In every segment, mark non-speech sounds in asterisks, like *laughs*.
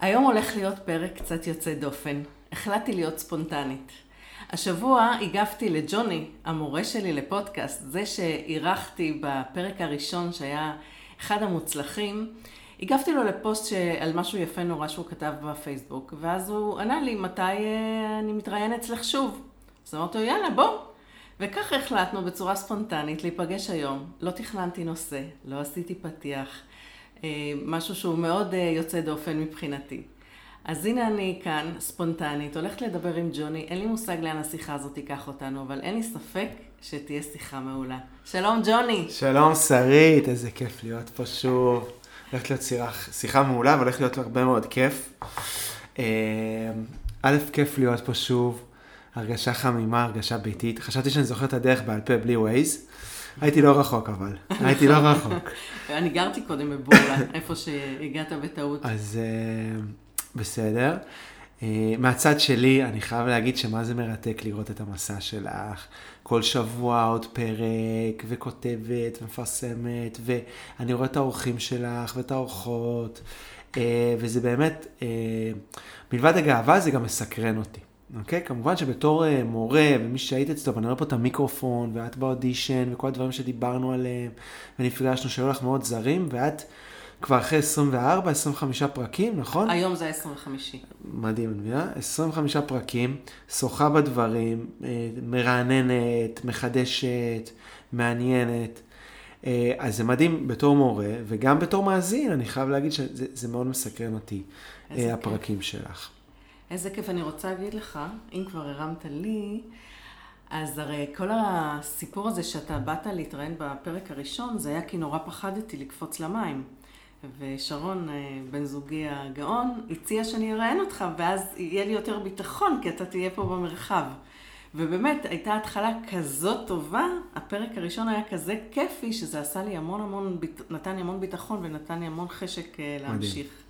היום הולך להיות פרק קצת יוצא דופן. החלטתי להיות ספונטנית. השבוע הגבתי לג'וני, המורה שלי לפודקאסט, זה שאירחתי בפרק הראשון שהיה אחד המוצלחים, הגבתי לו לפוסט על משהו יפה נורא שהוא כתב בפייסבוק, ואז הוא ענה לי מתי אה, אני מתראיין אצלך שוב. אז אמרתי לו, יאללה, בוא. וככה החלטנו בצורה ספונטנית להיפגש היום. לא תכננתי נושא, לא עשיתי פתיח. אה, משהו שהוא מאוד אה, יוצא דופן מבחינתי. אז הנה אני כאן, ספונטנית, הולכת לדבר עם ג'וני, אין לי מושג לאן השיחה הזאת תיקח אותנו, אבל אין לי ספק שתהיה שיחה מעולה. שלום ג'וני. שלום שרית, איזה כיף להיות פה שוב. הולכת להיות שיח, שיחה מעולה והולך להיות הרבה מאוד כיף. אה, א', כיף להיות פה שוב, הרגשה חמימה, הרגשה ביתית. חשבתי שאני זוכר את הדרך בעל פה בלי ווייז. הייתי לא רחוק אבל, הייתי לא רחוק. *laughs* אני גרתי קודם בבורלה, איפה שהגעת בטעות. אז אה, בסדר. אה, מהצד שלי, אני חייב להגיד שמה זה מרתק לראות את המסע שלך. כל שבוע עוד פרק, וכותבת, ומפרסמת, ואני רואה את האורחים שלך, ואת האורחות, אה, וזה באמת, מלבד הגאווה זה גם מסקרן אותי. אוקיי? כמובן שבתור uh, מורה, ומי שהיית אצלו, ואני רואה פה את המיקרופון, ואת באודישן, וכל הדברים שדיברנו עליהם, ונפגשנו, שהיו לך מאוד זרים, ואת כבר אחרי 24, 25 פרקים, נכון? היום זה ה-25. מדהים, מבינה? 25 פרקים, שוחה בדברים, uh, מרעננת, מחדשת, מעניינת. Uh, אז זה מדהים בתור מורה, וגם בתור מאזין, אני חייב להגיד שזה מאוד מסקרן אותי, הפרקים כיף. שלך. איזה כיף, אני רוצה להגיד לך, אם כבר הרמת לי, אז הרי כל הסיפור הזה שאתה באת להתראיין בפרק הראשון, זה היה כי נורא פחדתי לקפוץ למים. ושרון, אה, בן זוגי הגאון, הציע שאני אראיין אותך, ואז יהיה לי יותר ביטחון, כי אתה תהיה פה במרחב. ובאמת, הייתה התחלה כזאת טובה, הפרק הראשון היה כזה כיפי, שזה עשה לי המון המון, נתן לי המון ביטחון ונתן לי המון חשק אה, להמשיך. מדהים.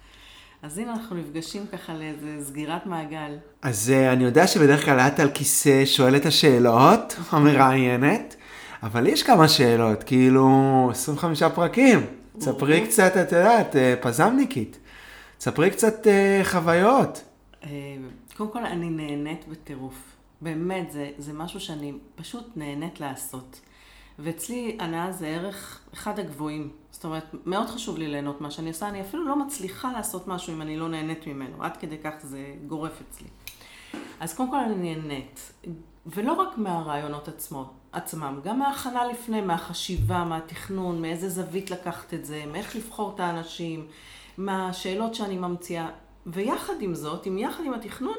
אז הנה אנחנו נפגשים ככה לאיזה סגירת מעגל. אז uh, אני יודע שבדרך כלל את על כיסא שואלת השאלות, *laughs* המראיינת, אבל יש כמה שאלות, כאילו 25 פרקים. ספרי קצת, את יודעת, אה, פזמניקית. ספרי קצת uh, חוויות. קודם כל, אני נהנית בטירוף. באמת, זה, זה משהו שאני פשוט נהנית לעשות. ואצלי הנאה זה ערך אחד הגבוהים. זאת אומרת, מאוד חשוב לי ליהנות מה שאני עושה, אני אפילו לא מצליחה לעשות משהו אם אני לא נהנית ממנו, עד כדי כך זה גורף אצלי. אז קודם כל אני נהנית, ולא רק מהרעיונות עצמו, עצמם, גם מההכנה לפני, מהחשיבה, מהתכנון, מאיזה זווית לקחת את זה, מאיך לבחור את האנשים, מהשאלות שאני ממציאה. ויחד עם זאת, עם יחד עם התכנון,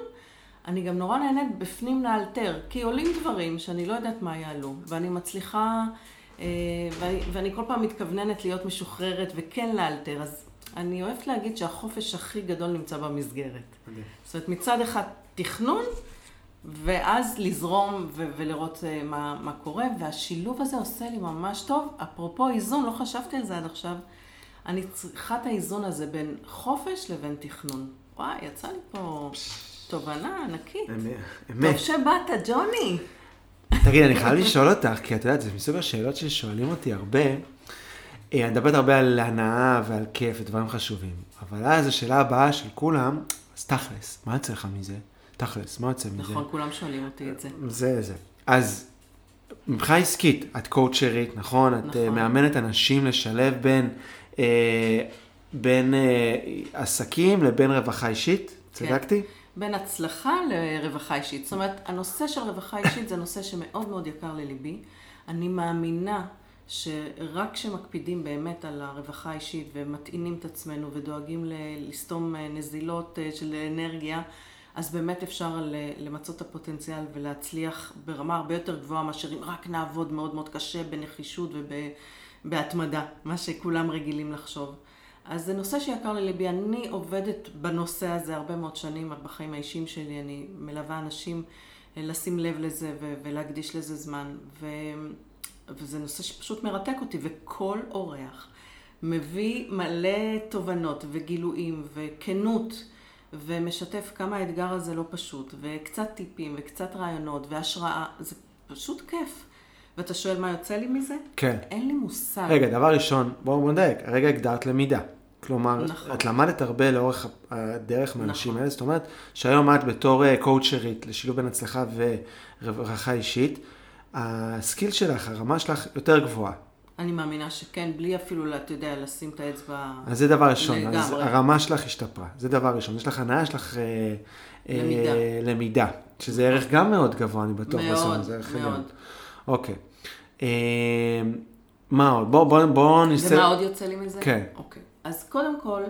אני גם נורא נהנית בפנים לאלתר, כי עולים דברים שאני לא יודעת מה יעלו, ואני מצליחה, אה, ואני כל פעם מתכווננת להיות משוחררת וכן לאלתר, אז אני אוהבת להגיד שהחופש הכי גדול נמצא במסגרת. Okay. זאת אומרת, מצד אחד תכנון, ואז לזרום ו- ולראות אה, מה, מה קורה, והשילוב הזה עושה לי ממש טוב. אפרופו איזון, לא חשבתי על זה עד עכשיו, אני צריכה את האיזון הזה בין חופש לבין תכנון. וואי, יצא לי פה... תובנה ענקית. אמת. טוב שבאת, ג'וני. תגיד, אני חייב לשאול אותך, כי את יודעת, זה מסוג השאלות ששואלים אותי הרבה. אה, אני מדברת הרבה על הנאה ועל כיף ודברים חשובים. אבל אז השאלה הבאה של כולם, אז תכלס, מה יוצא לך מזה? תכלס, מה יוצא מזה? נכון, כולם שואלים אותי את זה. זה, זה. אז מבחינה עסקית, את קואוצ'רית, נכון? את אה, נכון. מאמנת אנשים לשלב בין, אה, בין אה, עסקים לבין רווחה אישית? כן. בין הצלחה לרווחה אישית. זאת אומרת, הנושא של רווחה אישית זה נושא שמאוד מאוד יקר לליבי. אני מאמינה שרק כשמקפידים באמת על הרווחה האישית ומטעינים את עצמנו ודואגים לסתום אה, נזילות אה, של אנרגיה, אז באמת אפשר למצות את הפוטנציאל ולהצליח ברמה הרבה יותר גבוהה מאשר אם רק נעבוד מאוד מאוד קשה בנחישות ובהתמדה, מה שכולם רגילים לחשוב. אז זה נושא שיקר לליבי. אני עובדת בנושא הזה הרבה מאוד שנים בחיים האישיים שלי. אני מלווה אנשים אה, לשים לב לזה ו- ולהקדיש לזה זמן. ו- וזה נושא שפשוט מרתק אותי, וכל אורח מביא מלא תובנות וגילויים וכנות. ומשתף כמה האתגר הזה לא פשוט, וקצת טיפים, וקצת רעיונות, והשראה, זה פשוט כיף. ואתה שואל מה יוצא לי מזה? כן. אין לי מושג. רגע, דבר ראשון, בואו נדייק, הרגע הגדרת למידה. כלומר, נכון. את למדת הרבה לאורך הדרך מהאנשים נכון. האלה, זאת אומרת שהיום את בתור אה, קואוצ'רית לשילוב בין הצלחה ורווחה אישית, הסקיל שלך, הרמה שלך יותר גבוהה. אני מאמינה שכן, בלי אפילו, אתה יודע, לשים את האצבע... אז זה דבר ראשון, אז לגמרי. הרמה שלך השתפרה, זה דבר ראשון. יש לך הנאה, יש לך אה, אה, למידה. למידה, שזה ערך גם מאוד גבוה, אני בטוח. מאוד, בסוף, מאוד. אוקיי. אה, מה עוד? בואו בוא, בוא נסתכל. ומה עוד יוצא לי מזה? כן. אוקיי. אז קודם כל,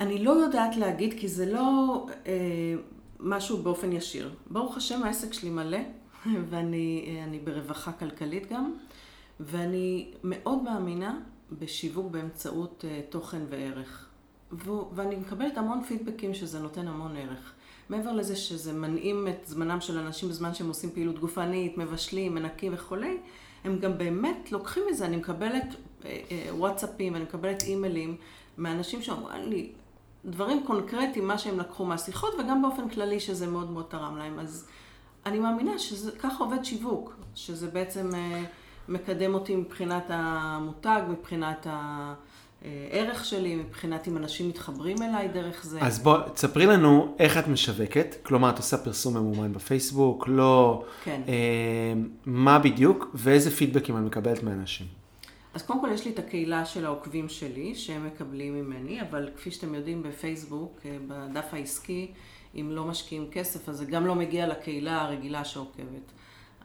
אני לא יודעת להגיד, כי זה לא אה, משהו באופן ישיר. ברוך השם, העסק שלי מלא, *laughs* ואני אה, ברווחה כלכלית גם, ואני מאוד מאמינה בשיווק באמצעות אה, תוכן וערך. ו- ואני מקבלת המון פידבקים שזה נותן המון ערך. מעבר לזה שזה מנעים את זמנם של אנשים בזמן שהם עושים פעילות גופנית, מבשלים, מנקים וכולי, הם גם באמת לוקחים מזה, אני מקבלת אה, אה, וואטסאפים, אני מקבלת אימיילים מאנשים שאומרים לי דברים קונקרטיים, מה שהם לקחו מהשיחות, וגם באופן כללי שזה מאוד מאוד תרם להם. אז אני מאמינה שככה עובד שיווק, שזה בעצם אה, מקדם אותי מבחינת המותג, מבחינת הערך שלי, מבחינת אם אנשים מתחברים אליי דרך זה. אז בוא, תספרי לנו איך את משווקת, כלומר, את עושה פרסום ממומן בפייסבוק, לא... כן. אה, מה בדיוק, ואיזה פידבקים את מקבלת מאנשים. אז קודם כל יש לי את הקהילה של העוקבים שלי, שהם מקבלים ממני, אבל כפי שאתם יודעים בפייסבוק, אה, בדף העסקי, אם לא משקיעים כסף, אז זה גם לא מגיע לקהילה הרגילה שעוקבת.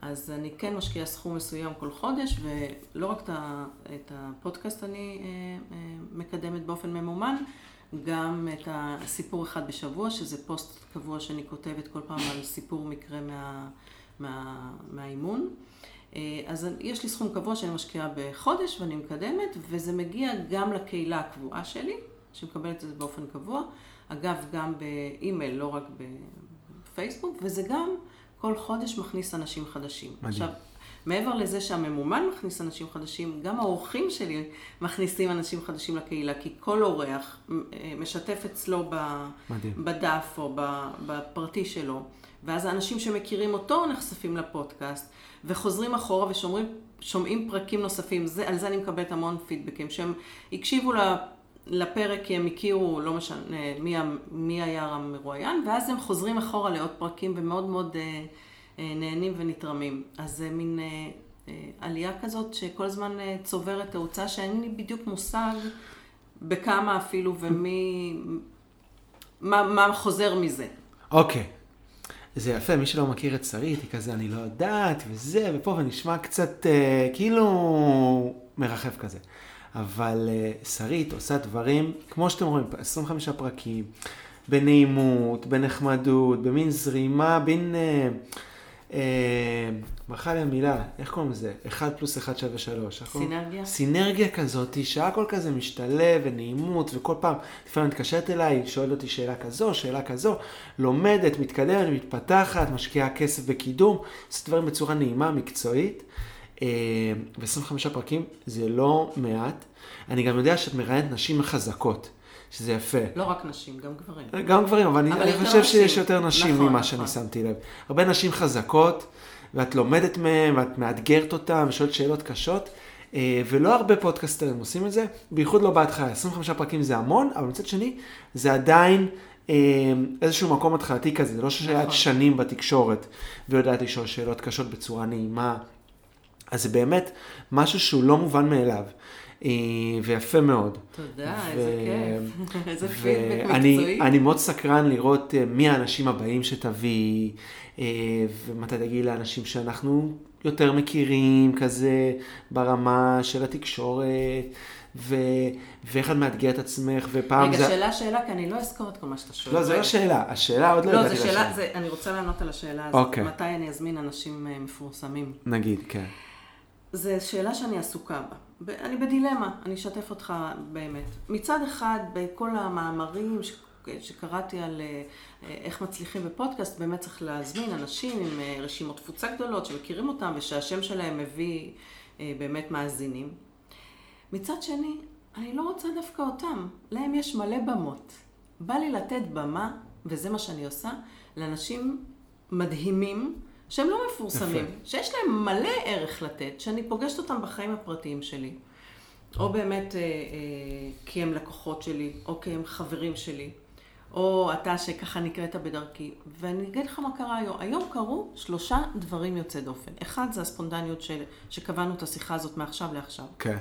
אז אני כן משקיעה סכום מסוים כל חודש, ולא רק את הפודקאסט אני אה, אה, מקדמת באופן ממומן, גם את הסיפור אחד בשבוע, שזה פוסט קבוע שאני כותבת כל פעם על סיפור מקרה מה, מה, מהאימון. אה, אז יש לי סכום קבוע שאני משקיעה בחודש ואני מקדמת, וזה מגיע גם לקהילה הקבועה שלי, שמקבלת את זה באופן קבוע. אגב, גם באימייל, לא רק בפייסבוק, וזה גם כל חודש מכניס אנשים חדשים. מדהים. עכשיו, מעבר לזה שהממומן מכניס אנשים חדשים, גם האורחים שלי מכניסים אנשים חדשים לקהילה, כי כל אורח אה, משתף אצלו ב... מדהים. בדף או בפרטי שלו, ואז האנשים שמכירים אותו נחשפים לפודקאסט, וחוזרים אחורה ושומעים פרקים נוספים. זה, על זה אני מקבלת המון פידבקים, שהם הקשיבו ל- לפרק כי הם הכירו, לא משנה, מי, מי היה המרואיין, ואז הם חוזרים אחורה לעוד פרקים ומאוד מאוד אה, אה, נהנים ונתרמים. אז זה מין אה, אה, עלייה כזאת שכל הזמן אה, צוברת תאוצה, שאין לי בדיוק מושג בכמה אפילו ומי... מה, מה חוזר מזה. אוקיי. זה יפה, מי שלא מכיר את שרית, היא כזה, אני לא יודעת, וזה, ופה, ונשמע קצת אה, כאילו מרחף כזה. אבל אה, שרית עושה דברים, כמו שאתם רואים, 25 פרקים, בנעימות, בנחמדות, במין זרימה, בין... אה, אה, ברכה לי המילה, איך קוראים לזה? 1 פלוס 1 שווה 3. סינרגיה? סינרגיה כזאת, שהכל כזה משתלב ונעימות, וכל פעם, לפעמים מתקשרת אליי, שואלת אותי שאלה כזו, שאלה כזו, לומדת, מתקדמת, מתפתחת, משקיעה כסף בקידום, עושה דברים בצורה נעימה, מקצועית. אה, ו-25 פרקים זה לא מעט. אני גם יודע שאת מראיינת נשים חזקות, שזה יפה. לא רק נשים, גם גברים. גם גברים, אבל, אבל אני, חושב נשים. שיש יותר נשים נכון, ממה נכון. שאני שמתי לב. הרבה נשים חזקות, ואת לומדת מהן, ואת מאתגרת אותן, ושואלת שאלות קשות, אה, ולא הרבה פודקסטרים עושים את זה, בייחוד לא בהתחלה. 25 פרקים זה המון, אבל מצד שני, זה עדיין אה, איזשהו מקום התחלתי כזה, זה לא שאת נכון. שנים בתקשורת, ויודעת לשאול שאלות קשות בצורה נעימה. אז זה באמת משהו שהוא לא מובן מאליו, אה, ויפה מאוד. תודה, ו- איזה כיף. *laughs* איזה פידבק מקצועי. אני מאוד סקרן לראות אה, מי האנשים הבאים שתביאי, אה, ומתי תגיעי לאנשים שאנחנו יותר מכירים, כזה ברמה של התקשורת, ו, ואיך את מאתגרת את עצמך, ופעם רגע, זה... שאלה, שאלה, כי אני לא אזכור את כל מה שאתה שואל. לא, זה לא רגע. שאלה, השאלה עוד לא לא, ידעתי זו שאלה. זה- אני רוצה לענות על השאלה הזאת. אוקיי. מתי אני אזמין אנשים מפורסמים? נגיד, כן. זו שאלה שאני עסוקה בה. אני בדילמה, אני אשתף אותך באמת. מצד אחד, בכל המאמרים ש- שקראתי על אה, איך מצליחים בפודקאסט, באמת צריך להזמין אנשים עם אה, רשימות תפוצה גדולות שמכירים אותם ושהשם שלהם מביא אה, באמת מאזינים. מצד שני, אני לא רוצה דווקא אותם. להם יש מלא במות. בא לי לתת במה, וזה מה שאני עושה, לאנשים מדהימים, שהם לא מפורסמים, יפה. שיש להם מלא ערך לתת, שאני פוגשת אותם בחיים הפרטיים שלי. או באמת אה, אה, כי הם לקוחות שלי, או כי הם חברים שלי, או אתה שככה נקראת בדרכי. ואני אגיד לך מה קרה היום. היום קרו שלושה דברים יוצאי דופן. אחד זה הספונדניות של, שקבענו את השיחה הזאת מעכשיו לעכשיו. כן.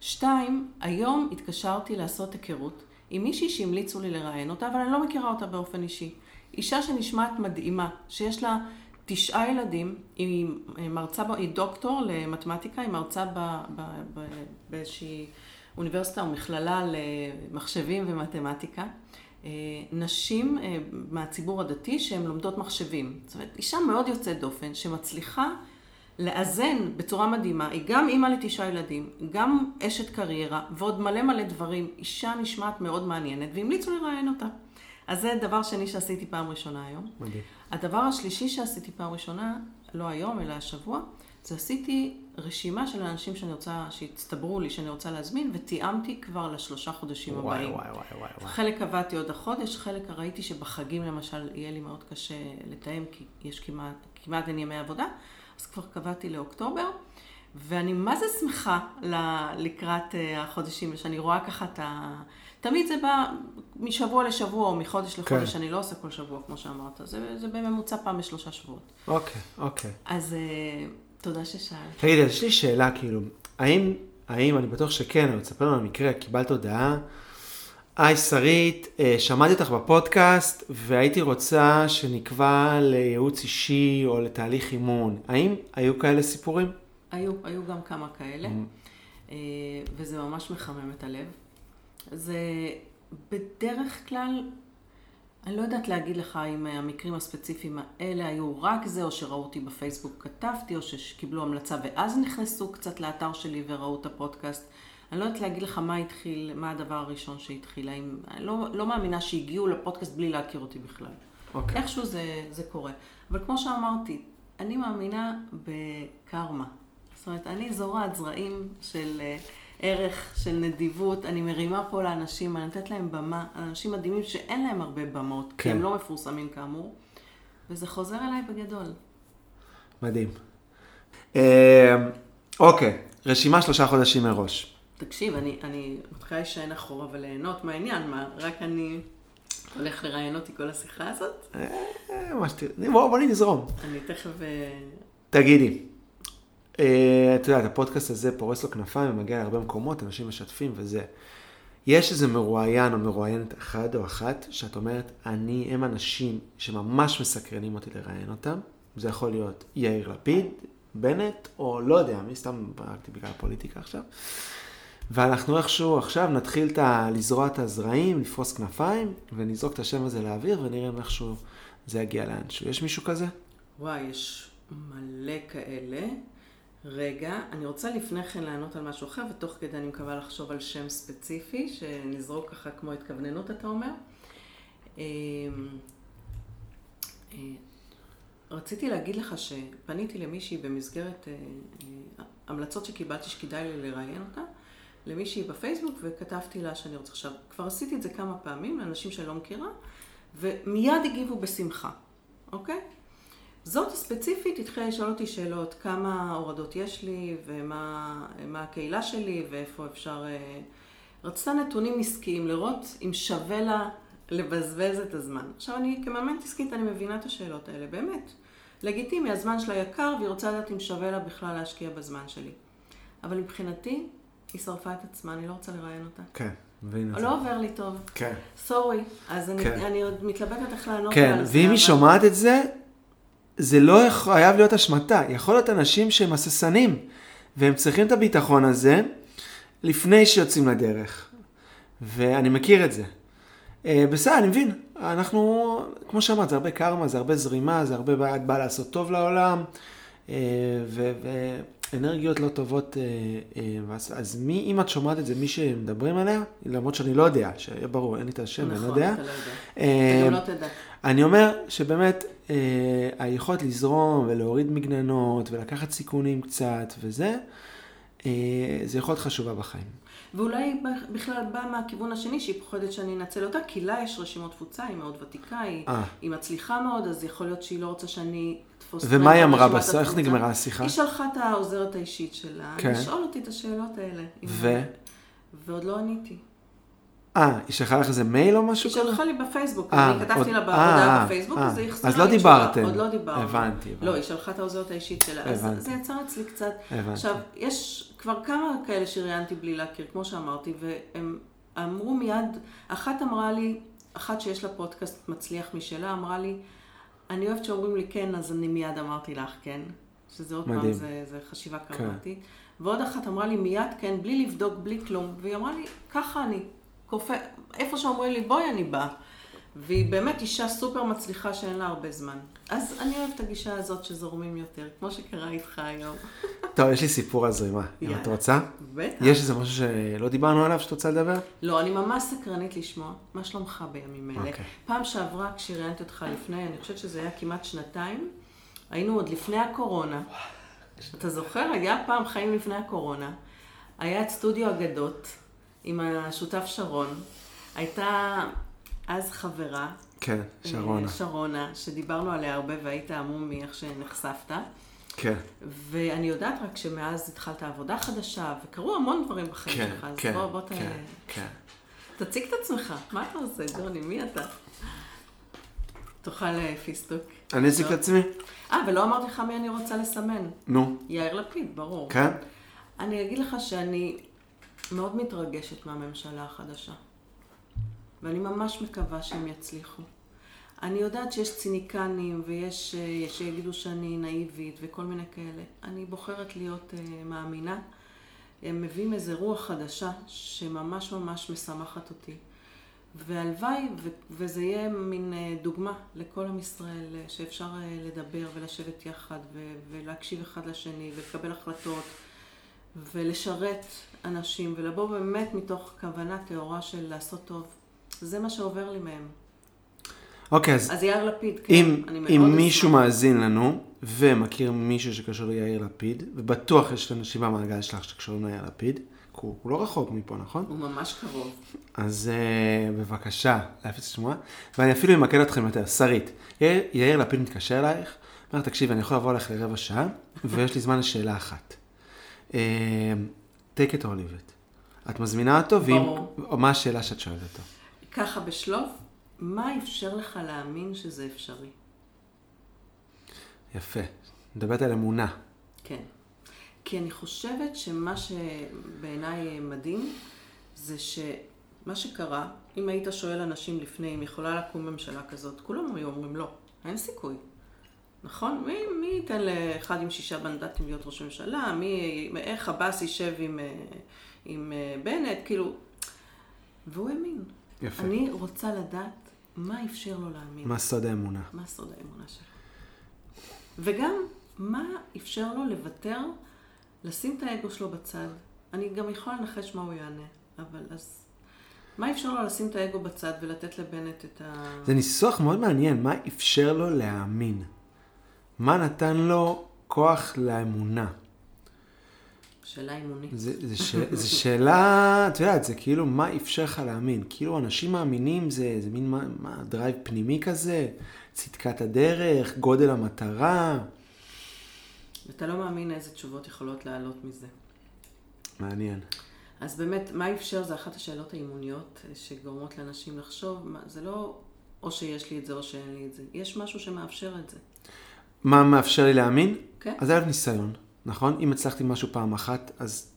שתיים, היום התקשרתי לעשות היכרות עם מישהי שהמליצו לי לראיין אותה, אבל אני לא מכירה אותה באופן אישי. אישה שנשמעת מדהימה, שיש לה תשעה ילדים, היא מרצה, היא דוקטור למתמטיקה, היא מרצה ב, ב, ב, באיזושהי אוניברסיטה או מכללה למחשבים ומתמטיקה. אה, נשים אה, מהציבור הדתי שהן לומדות מחשבים. זאת אומרת, אישה מאוד יוצאת דופן, שמצליחה לאזן בצורה מדהימה. היא גם אימא לתשעה ילדים, גם אשת קריירה, ועוד מלא מלא דברים. אישה נשמעת מאוד מעניינת, והמליצו לראיין אותה. אז זה דבר שני שעשיתי פעם ראשונה היום. מדהים. הדבר השלישי שעשיתי פעם ראשונה, לא היום, אלא השבוע, זה עשיתי רשימה של אנשים שאני רוצה, שהצטברו לי, שאני רוצה להזמין, ותיאמתי כבר לשלושה חודשים וואי, הבאים. וואי, וואי, וואי, וואי. חלק קבעתי עוד החודש, חלק ראיתי שבחגים למשל יהיה לי מאוד קשה לתאם, כי יש כמעט, כמעט אין ימי עבודה, אז כבר קבעתי לאוקטובר, ואני מה זה שמחה ל- לקראת אה, החודשים, שאני רואה ככה את ה... תמיד זה בא משבוע לשבוע או מחודש לחודש, כן. אני לא עושה כל שבוע, כמו שאמרת, זה, זה בממוצע פעם בשלושה שבועות. אוקיי, אוקיי. אז אה, תודה ששאלת. תגיד, יש לי שאלה, כאילו, האם, האם, אני בטוח שכן, אבל תספר לנו על מקרה, קיבלת הודעה, היי שרית, אה, שמעתי אותך בפודקאסט, והייתי רוצה שנקבע לייעוץ אישי או לתהליך אימון. האם היו כאלה סיפורים? היו, היו גם כמה כאלה, Mm. אה, וזה ממש מחמם את הלב. זה בדרך כלל, אני לא יודעת להגיד לך אם המקרים הספציפיים האלה היו רק זה, או שראו אותי בפייסבוק כתבתי, או שקיבלו המלצה ואז נכנסו קצת לאתר שלי וראו את הפודקאסט. אני לא יודעת להגיד לך מה התחיל, מה הדבר הראשון שהתחיל. האם, אני לא, לא מאמינה שהגיעו לפודקאסט בלי להכיר אותי בכלל. אוקיי. איכשהו זה, זה קורה. אבל כמו שאמרתי, אני מאמינה בקרמה. אומרת, אני זורעת זרעים של אה, ערך, של נדיבות. אני מרימה פה לאנשים, אני נותנת להם במה, אנשים מדהימים שאין להם הרבה במות, כי כן. הם לא מפורסמים כאמור, וזה חוזר אליי בגדול. מדהים. אה, אוקיי, רשימה שלושה חודשים מראש. תקשיב, אני, אני מתחילה להישען אחורה וליהנות מהעניין, מה, רק אני הולך לראיין אותי כל השיחה הזאת? אה, מה שתראה, בוא, בוא נזרום. אני תכף... אה, תגידי, את יודעת, הפודקאסט הזה פורס לו כנפיים ומגיע להרבה מקומות, אנשים משתפים וזה. יש איזה מרואיין או מרואיינת אחד או אחת, שאת אומרת, אני, הם אנשים שממש מסקרנים אותי לראיין אותם. זה יכול להיות יאיר לפיד, בנט, או לא יודע, מי סתם ברקתי בגלל הפוליטיקה עכשיו. ואנחנו איכשהו עכשיו נתחיל. לזרוע את הזרעים, לפרוס כנפיים, ונזרוק את השם הזה לאוויר, ונראה אם איכשהו זה יגיע לאנשהו. יש מישהו כזה? וואי, יש מלא כאלה. רגע, אני רוצה לפני כן לענות על משהו אחר, ותוך כדי אני מקווה לחשוב על שם ספציפי, שנזרוק ככה כמו התכווננות, אתה אומר. אמ, אה, רציתי להגיד לך שפניתי למישהי במסגרת אה, אה, המלצות שקיבלתי שכדאי לי לראיין אותה, למישהי בפייסבוק, וכתבתי לה שאני רוצה עכשיו, כבר עשיתי את זה כמה פעמים לאנשים שאני לא מכירה, ומיד הגיבו בשמחה, אוקיי? זאת הספציפית התחילה לשאול אותי שאלות, כמה הורדות יש לי, ומה מה הקהילה שלי, ואיפה אפשר... אה, רצתה נתונים עסקיים, לראות אם שווה לה לבזבז את הזמן. עכשיו, אני כמאמנת עסקית, אני מבינה את השאלות האלה, באמת. לגיטימי, הזמן שלה יקר, והיא רוצה לדעת אם שווה לה בכלל להשקיע בזמן שלי. אבל מבחינתי, היא שרפה את עצמה, אני לא רוצה לראיין אותה. כן, מבין את זה. לא עובר לי טוב. כן. סורי. אז אני, כן. אני עוד מתלבטת איך לענות כן, על זה, ואם אבל- היא שומעת את זה, זה לא חייב להיות אשמתה. יכול להיות אנשים שהם הססנים, והם צריכים את הביטחון הזה לפני שיוצאים לדרך. ואני מכיר את זה. אה, בסדר, אני מבין. אנחנו, כמו שאמרת, זה הרבה קרמה, זה הרבה זרימה, זה הרבה בא, בא לעשות טוב לעולם, אה, ואנרגיות לא טובות. אה, אז- אז מי, אם את שומעת את זה, מי שמדברים עליה, למרות שאני לא יודע, שיהיה ברור, אין לי את השם, אני לא יודע. נכון, אתה לא יודע. אתה גם לא תדע. אני אומר שבאמת אה, היכולת לזרום ולהוריד מגננות ולקחת סיכונים קצת וזה, אה, זה יכול להיות חשובה בחיים. ואולי בכלל באה מהכיוון השני, שהיא פוחדת שאני אנצל אותה, כי לה יש רשימות תפוצה, היא מאוד ותיקה, היא, אה. היא מצליחה מאוד, אז יכול להיות שהיא לא רוצה שאני אתפוס... ומה היא אמרה בסוף? איך. נגמרה השיחה? היא שלחה את העוזרת האישית שלה, כן. לשאול אותי את השאלות האלה. ו? ועוד לא עניתי. אה, היא שלחה לך איזה מייל או משהו היא שלחה לי בפייסבוק, אה, אני כתבתי לה אה, בהודעה אה, בפייסבוק, אה. אז היא החזירה אז לא לי. דיברתם. עוד לא דיברנו. הבנתי, לא. היא שלחה את העוזרת האישית שלה. אז. זה יצר אצלי קצת... עכשיו, יש כבר כמה כאלה שראיינתי בלי להכיר, כמו שאמרתי, והם אמרו מיד, אחת אמרה לי, אחת שיש לה פודקאסט מצליח משלה, אמרה לי, אני אוהבת שאומרים לי כן, אז אני מיד אמרתי לך כן. שזה עוד מדהים. פעם, זה, זה חשיבה כן. קרמטית. ועוד אחת אמרה לי מיד כן, בלי לבדוק, בלי כלום. והיא אמרה לי, ככה אני, קופא, איפה שאומרים לי בואי אני באה. והיא באמת אישה סופר מצליחה שאין לה הרבה זמן. אז אני אוהבת את הגישה הזאת שזורמים יותר, כמו שקרה איתך היום. *laughs* טוב, יש לי סיפור על זרימה. אם. את רוצה? בטח. יש איזה משהו שלא דיברנו עליו שאת רוצה לדבר? לא, אני ממש סקרנית לשמוע. מה שלומך בימים אלה? אוקיי. פעם שעברה, כשראיינתי אותך לפני, אני חושבת שזה היה כמעט שנתיים, היינו עוד לפני הקורונה. אתה זוכר? היה פעם חיים לפני הקורונה. היה את סטודיו אגדות עם השותף שרון. הייתה אז חברה. כן, שרונה. אה, שרונה, שדיברנו עליה הרבה והיית המום מאיך שנחשפת. כן, ואני יודעת רק שמאז התחלת עבודה חדשה, וקרו המון דברים בחיים כן, שלך, אז כן, בוא, בוא ת... כן, כן. תציג את עצמך, מה אתה עושה, ג'וני? מי אתה? תאכל אה, פיסטוק. אני אזיק טוב. לעצמי? אה, ולא אמרתי לך מי אני רוצה לסמן. נו, יאיר לפיד, ברור. כן? אני אגיד לך שאני מאוד מתרגשת מהממשלה החדשה. ואני ממש מקווה שהם יצליחו. אני יודעת שיש ציניקנים ויש אה, שיגידו שאני נאיבית וכל מיני כאלה. אני בוחרת להיות אה, מאמינה. הם מביאים איזה רוח חדשה שממש ממש משמחת אותי. והלוואי, ו- וזה יהיה מין אה, דוגמה לכל עם ישראל, שאפשר לדבר ולשבת יחד ו- ולהקשיב אחד לשני ולקבל החלטות ולשרת אנשים ולבוא באמת מתוך כוונה טהורה של לעשות טוב. זה מה שעובר לי מהם. אוקיי, אז אז יאיר לפיד, כן, אם, אני מאוד אם. מישהו מאזין לנו ומכיר מישהו שקשור ליאיר לפיד, ובטוח יש אנשים במעגל שלך שקשורים ליאיר לפיד, הוא, הוא לא רחוק מפה, נכון? הוא ממש קרוב. אז uh, בבקשה, להפיץ שמועה. ואני אפילו אמקד אתכם יותר. שרית, יאיר, יאיר לפיד מתקשר אלייך, אומר, תקשיבי, אני יכול לבוא אליך לרבע שעה, ויש לי זמן לשאלה אחת. Uh, take it or leave it. את מזמינה אותו, ואם... או מה השאלה שאת שואלת אותו? ככה בשלוף, מה אפשר לך להאמין שזה אפשרי? יפה. מדברת על אמונה. כן. כי אני חושבת שמה שבעיניי מדהים, זה שמה שקרה, אם היית שואל אנשים לפני אם יכולה לקום ממשלה כזאת, כולם היו אומרים לא, אין סיכוי. נכון? מי, מי ייתן לאחד עם שישה מנדטים להיות ראש ממשלה? מי, איך עבאס יישב עם, אה, עם אה, בנט? כאילו... והוא האמין. יפה. אני רוצה לדעת מה אפשר לו להאמין. מה סוד האמונה? מה סוד האמונה שלך? וגם, מה אפשר לו לוותר, לשים את האגו שלו בצד? אני גם יכולה לנחש מה הוא יענה, אבל אז... מה אפשר לו לשים את האגו בצד ולתת לבנט את ה... זה ניסוח מאוד מעניין, מה אפשר לו להאמין? מה נתן לו כוח לאמונה? שאלה אימונית. זה שאלה, את יודעת, זה כאילו, מה אפשר לך להאמין? כאילו, אנשים מאמינים, זה, זה מין, מה, מה, drive פנימי כזה? צדקת הדרך, גודל המטרה? ואתה לא מאמין איזה תשובות יכולות לעלות מזה. מעניין. אז באמת, מה אפשר זה אחת השאלות האימוניות שגורמות לאנשים לחשוב, מה, זה לא או שיש לי את זה או שאין לי את זה, יש משהו שמאפשר את זה. מה מאפשר לי להאמין? כן. אז זה היה ניסיון, נכון? אם הצלחתי משהו פעם אחת, אז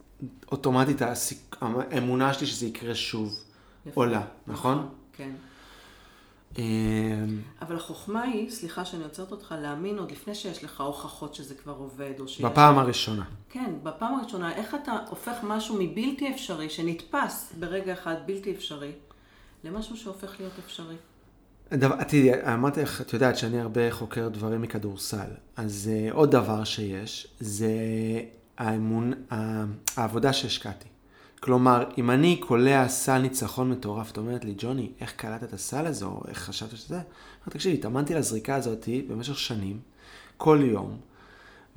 אוטומטית הסיק... האמונה שלי שזה יקרה שוב יפה. עולה, נכון? כן. אמ, אבל החוכמה היא, סליחה שאני עוצרת אותך, להאמין עוד לפני שיש לך הוכחות שזה כבר עובד, או שיש... בפעם הראשונה. כן, בפעם הראשונה, איך אתה הופך משהו מבלתי אפשרי, שנתפס ברגע אחד בלתי אפשרי, למשהו שהופך להיות אפשרי. דבר, תראי, אמרתי לך, את יודעת שאני הרבה חוקר דברים מכדורסל. אז uh, עוד דבר שיש, זה האמון, ה- העבודה שהשקעתי. כלומר, אם אני קולע סל ניצחון מטורף, את אומרת לי, ג'וני, איך קלטת את הסל הזה, או איך חשבת שזה? אומר, תקשיבי, התאמנתי לזריקה הזאת במשך שנים, כל יום,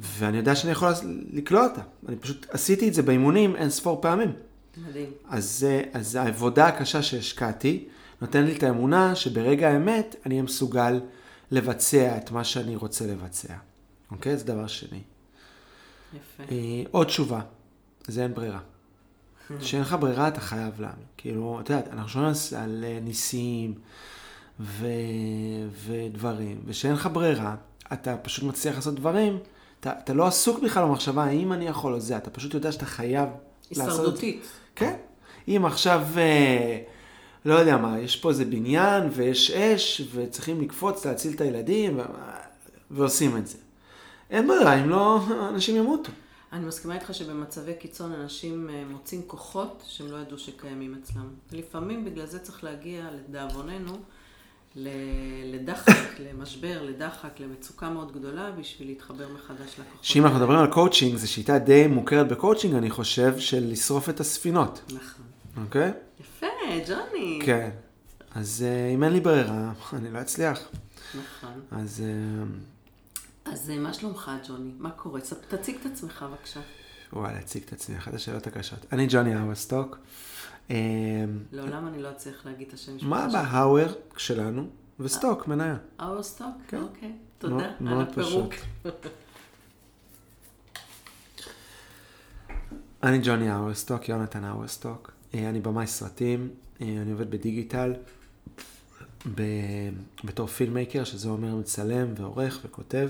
ואני יודע שאני יכול לקלוע אותה. אני פשוט עשיתי את זה באימונים אין ספור פעמים. מדהים. אז, זה- אז העבודה הקשה שהשקעתי נותן לי את האמונה שברגע האמת אני אהיה מסוגל לבצע את מה שאני רוצה לבצע. אוקיי? זה דבר שני. יפה. אה, עוד תשובה, זה אין ברירה. *laughs* שאין לך ברירה, אתה חייב להאמין. כאילו, את יודעת, אנחנו שומעים על- אה, ניסים ו... ודברים, ושאין לך ברירה, אתה פשוט מצליח לעשות דברים, אתה, אתה לא עסוק בכלל במחשבה האם אני יכול או זה, אתה פשוט יודע שאתה חייב לעשות. הישרדותית. כן. אם עכשיו, אה, לא יודע מה, יש פה איזה בניין ויש אש וצריכים לקפוץ להציל את הילדים ו... ועושים את זה. אין ברירה, אם לא, אנשים ימותו. אני מסכימה איתך שבמצבי קיצון אנשים אה, מוצאים כוחות שהם לא ידעו שקיימים אצלם. לפעמים בגלל זה צריך להגיע, לדאבוננו, לדחק, *coughs* למשבר, לדחק, למצוקה מאוד גדולה, בשביל להתחבר מחדש לכוחות. שאם אנחנו. מדברים על קואוצ'ינג, זו שיטה די מוכרת בקואוצ'ינג, אני חושב, של לשרוף את הספינות, נכון. אוקיי? יפה, ג'וני. כן. אז אה, אם אין לי ברירה, *laughs* אני לא אצליח. נכון. אז אה, אז אה, מה שלומך, ג'וני? מה קורה? תציג את עצמך, בבקשה. וואי, להציג את עצמי, אחת השאלות הקשות. אני ג'וני האווסטוק. לעולם אני לא אצליח להגיד את השם שלך. מה בהאואר שלנו? וסטוק, מניה. האווסטוק? כן. אוקיי. תודה על הפירוק. אני ג'וני האווסטוק, יונתן האווסטוק. אה, אני במאי סרטים, אה, אני עובד בדיגיטל ב... בתור filmmaker, שזה אומר מצלם ועורך וכותב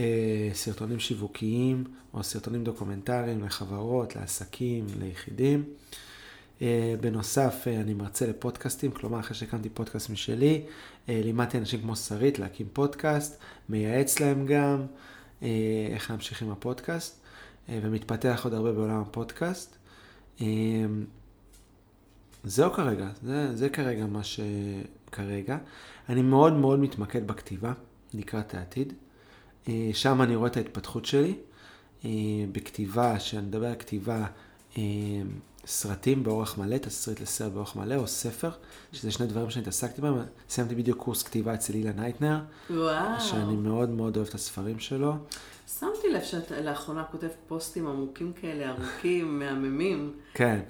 אה, סרטונים שיווקיים או סרטונים דוקומנטריים לחברות, לעסקים, ליחידים. בנוסף, אני מרצה לפודקאסטים, כלומר, אחרי שהקמתי פודקאסט משלי, לימדתי אנשים כמו שרית להקים פודקאסט, מייעץ להם גם איך להמשיך עם הפודקאסט, ומתפתח עוד הרבה בעולם הפודקאסט. זהו כרגע, זה, זה כרגע מה שכרגע. אני מאוד מאוד מתמקד בכתיבה לקראת העתיד. אה, שם אני רואה את ההתפתחות שלי. אה, בכתיבה, כשאני מדבר על כתיבה, אה, סרטים באורך מלא, תסריט לסרט באורך מלא, או ספר, שזה שני דברים שאני התעסקתי בהם. סיימתי בדיוק קורס כתיבה אצל אילן הייטנר, וואו. שאני מאוד מאוד אוהב את הספרים שלו. שמתי לב שאתה לאחרונה כותב פוסטים עמוקים כאלה, ארוכים, *laughs* מהממים. כן.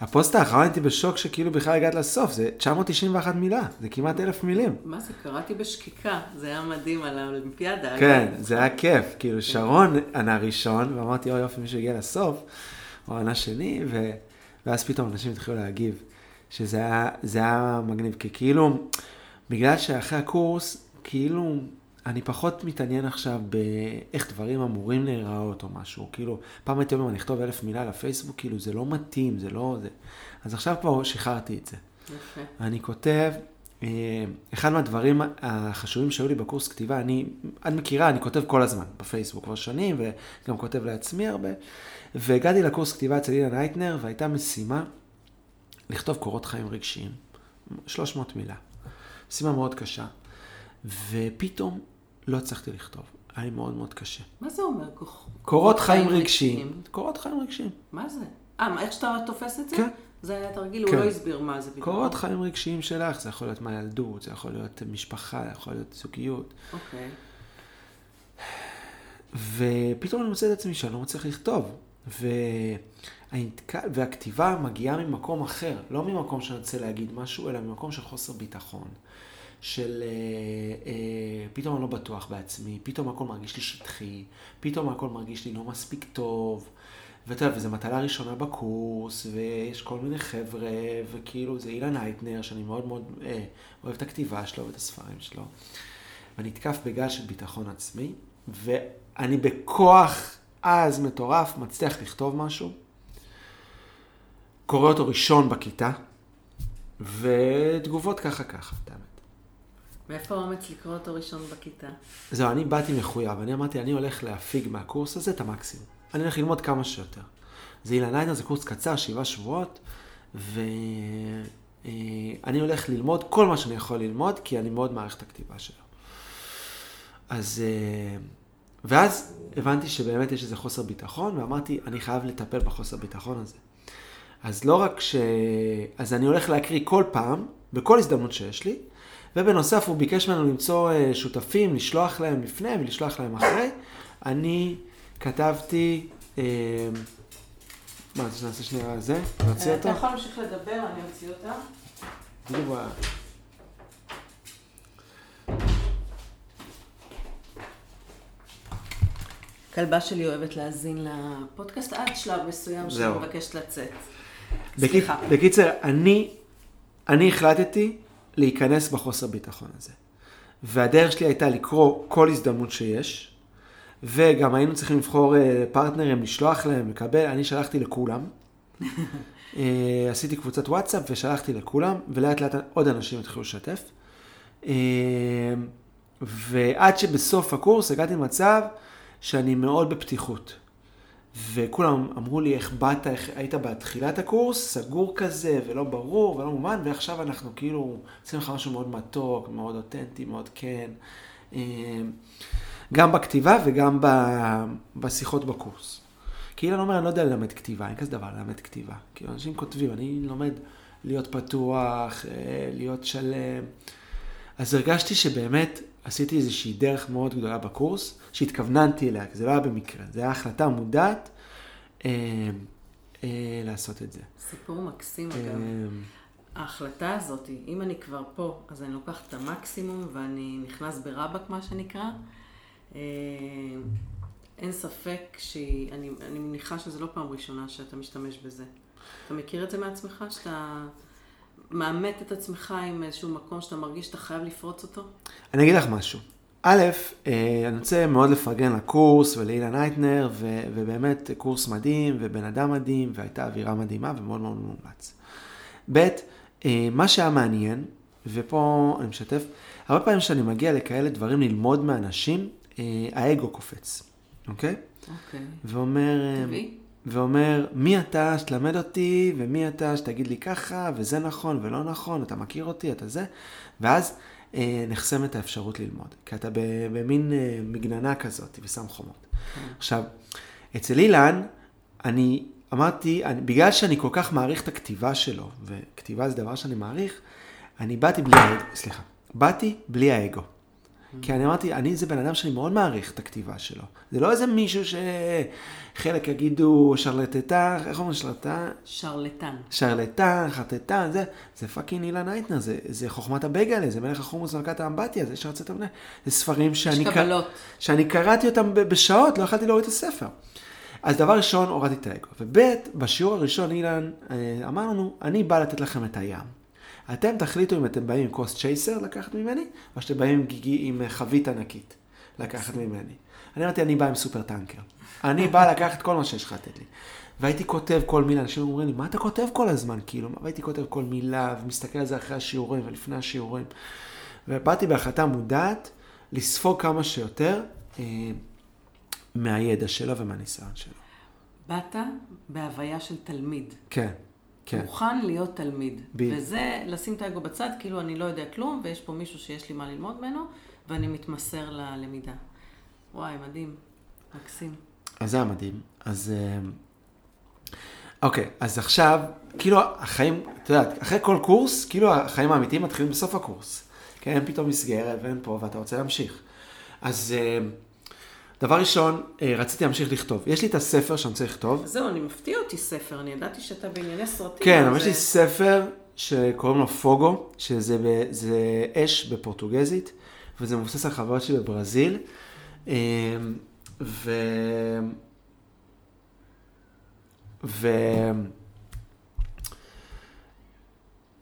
הפוסט האחרון הייתי בשוק שכאילו בכלל הגעת לסוף, זה 991 מילה, זה כמעט אלף מילים. מה זה, קראתי בשקיקה, זה היה מדהים על האולימפיאדה. כן, אגב. זה היה כיף. כאילו שרון ענה ראשון, ואמרתי, אוי יופי, מישהו הגיע לסוף, הוא ענה שני, ו... ואז פתאום אנשים התחילו להגיב, שזה היה, היה מגניב, כי כאילו, בגלל שאחרי הקורס, כאילו, אני פחות מתעניין עכשיו באיך דברים אמורים להיראות או משהו, כאילו, פעם הייתי אומר, אני אכתוב אלף מילה לפייסבוק, כאילו, זה לא מתאים, זה לא... זה... אז עכשיו כבר שחררתי את זה. יפה. אני כותב, אה, אחד מהדברים החשובים שהיו לי בקורס כתיבה, אני, את מכירה, אני כותב כל הזמן בפייסבוק כבר שנים, וגם כותב לעצמי הרבה, והגעתי לקורס כתיבה אצל אילן אייטנר, והייתה משימה לכתוב קורות חיים רגשיים, 300 מילה. משימה מאוד קשה, ופתאום לא הצלחתי לכתוב, היה לי מאוד מאוד קשה. מה זה אומר? קורות חיים רגשיים, קורות חיים רגשיים. מה זה? אה, איך שאתה תופס את זה? כן. זה היה תרגיל, הוא כן. לא הסביר מה זה בדיוק. קורות חיים רגשיים שלך, זה יכול להיות מהילדות, זה יכול להיות משפחה, זה יכול להיות זוגיות. אוקיי. ופתאום אני מוצא את עצמי שאני לא מצליח לכתוב. והאינטק... והכתיבה מגיעה ממקום אחר, לא ממקום שאני רוצה להגיד משהו, אלא ממקום של חוסר ביטחון. של אה, אה, פתאום אני לא בטוח בעצמי, פתאום הכל מרגיש לי שטחי, פתאום הכל מרגיש לי לא מספיק טוב. ואתה יודע, וזו מטלה ראשונה בקורס, ויש כל מיני חבר'ה, וכאילו זה אילן אייטנר, שאני מאוד מאוד אה, אוהב את הכתיבה שלו ואת הספרים שלו. ואני נתקף בגל של ביטחון עצמי, ואני בכוח עז מטורף מצליח לכתוב משהו, קורא אותו ראשון בכיתה, ותגובות ככה ככה, את האמת. מאיפה האומץ לקרוא אותו ראשון בכיתה? זהו, אני באתי מחויב, אני אמרתי, אני הולך להפיג מהקורס הזה את המקסימום. אני הולך ללמוד כמה שיותר. זה אילן אייטנר, זה קורס קצר, שבעה שבועות, ואני הולך ללמוד כל מה שאני יכול ללמוד, כי אני מאוד מעריך את הכתיבה שלו. אז... אה, ואז הבנתי שבאמת יש איזה חוסר ביטחון, ואמרתי, אני חייב לטפל בחוסר ביטחון הזה. אז לא רק ש... אז אני הולך להקריא כל פעם, בכל הזדמנות שיש לי, ובנוסף הוא ביקש ממנו למצוא אה, שותפים, לשלוח להם לפני ולשלוח להם אחרי. אני כתבתי... אה, מה, אז נעשה שנייה זה? נוציא אה, אותו? אתה יכול להמשיך לדבר, אני אוציא אותה. בדיוק כלבה שלי אוהבת להאזין לפודקאסט עד שלב מסוים שהיא זהו. מבקשת לצאת. סליחה. בקיצ... בקיצר, אני, אני החלטתי להיכנס בחוסר ביטחון הזה. והדרך שלי הייתה לקרוא כל הזדמנות שיש, וגם היינו צריכים לבחור אה, פרטנרים, לשלוח להם, לקבל, אני שלחתי לכולם. *laughs* אה, עשיתי קבוצת וואטסאפ ושלחתי לכולם, ולאט לאט עוד אנשים התחילו לשתף. אה, ועד שבסוף הקורס הגעתי למצב שאני מאוד בפתיחות. וכולם אמרו לי, איך באת, איך היית בתחילת הקורס, סגור כזה, ולא ברור, ולא מובן, ועכשיו אנחנו כאילו עושים לך משהו מאוד מתוק, מאוד אותנטי, מאוד כן. אה, גם בכתיבה וגם בשיחות בקורס. כי אילן אומר, אני לא יודע ללמד כתיבה, אין כזה דבר ללמד כתיבה. כאילו, אנשים כותבים, אני לומד להיות פתוח, אה, להיות שלם. אז הרגשתי שבאמת עשיתי איזושהי דרך מאוד גדולה בקורס, שהתכווננתי אליה, כי זה לא היה במקרה, זה היה החלטה מודעת אה, אה, לעשות את זה. סיפור מקסים, אה, אגב. ההחלטה הזאת, אם אני כבר פה, אז אני לוקחת את המקסימום ואני נכנס ברבק, מה שנקרא. אה, אין ספק שהיא, אני, אני מניחה שזו לא פעם ראשונה שאתה משתמש בזה. אתה מכיר את זה מעצמך? שאתה מאמת את עצמך עם איזשהו מקום שאתה מרגיש שאתה חייב לפרוץ אותו? אני אגיד לך משהו. א', אה, אני רוצה מאוד לפרגן לקורס ולאילן אייטנר, ו- ובאמת קורס מדהים, ובן אדם מדהים, והייתה אווירה מדהימה ומאוד מאוד מומלץ. ב', אה, מה שהיה מעניין, ופה אני משתף, הרבה פעמים כשאני מגיע לכאלה דברים ללמוד מאנשים, אה, האגו קופץ, אוקיי? אוקיי. ואומר, טבעי. ואומר, מי אתה שתלמד אותי, ומי אתה שתגיד לי ככה, וזה נכון ולא נכון, אתה מכיר אותי, אתה זה, ואז אה, נחסמת האפשרות ללמוד, כי אתה במין אה, מגננה כזאת ושם חומות. עכשיו, אצל אילן, אני אמרתי, אני, בגלל שאני כל כך מעריך את הכתיבה שלו, וכתיבה זה דבר שאני מעריך, אני באתי בלי סליחה, באתי בלי האגו. כי אני אמרתי, אני זה בן אדם שאני מאוד מעריך את הכתיבה שלו. זה לא איזה מישהו שחלק יגידו שרלטטה, איך אומרים שרלטטה? שרלטן. שרלטן, חרטטן, זה, זה פאקינג אילן אייטנר, זה, זה חוכמת הבייגלה, זה מלך החומוס ומלכת האמבטיה, זה שרצית המנה. זה ספרים שאני, קר- קבלות. שאני קראתי אותם בשעות, לא יכולתי להוריד את הספר. אז דבר ראשון, הורדתי את האגו. וב', בשיעור הראשון אילן אה, אמר לנו, אני בא לתת לכם את הים. אתם תחליטו אם אתם באים עם כוס צ'ייסר לקחת ממני, או שאתם באים עם, גיגי, עם אה, חבית ענקית לקחת ממני. אני אמרתי, אני בא עם super tanker. אני בא לקחת כל מה שיש לך לתת לי. והייתי כותב כל מילה, אנשים אומרים לי, מה אתה כותב כל הזמן? כאילו, והייתי כותב כל מילה, ומסתכל על זה אחרי השיעורים ולפני השיעורים. ובאתי בהחלטה מודעת לספוג כמה שיותר אה, מהידע שלו ומהניסיון שלו. באת בהוויה של תלמיד. כן, כן. מוכן להיות תלמיד. בדיוק. וזה לשים את האגו בצד, כאילו אני לא יודע כלום, ויש פה מישהו שיש לי מה ללמוד ממנו, ואני מתמסר ללמידה. וואי, מדהים. מקסים. אז זה היה מדהים. אז... אה, אוקיי, אז עכשיו, כאילו החיים, את יודעת, אחרי כל קורס, כאילו החיים האמיתיים מתחילים בסוף הקורס. כן, אין פתאום מסגרת ואין פה, ואתה רוצה להמשיך. אז אה, דבר ראשון, אה, רציתי להמשיך לכתוב. יש לי את הספר שאני רוצה לכתוב. זהו, אני מפתיע אותי ספר, אני ידעתי שאתה בענייני סרטים. כן, אבל יש לי ספר שקוראים לו פוגו, שזה זה אש בפורטוגזית, וזה מבוסס על חברות שלי בברזיל. אה, ו... ו...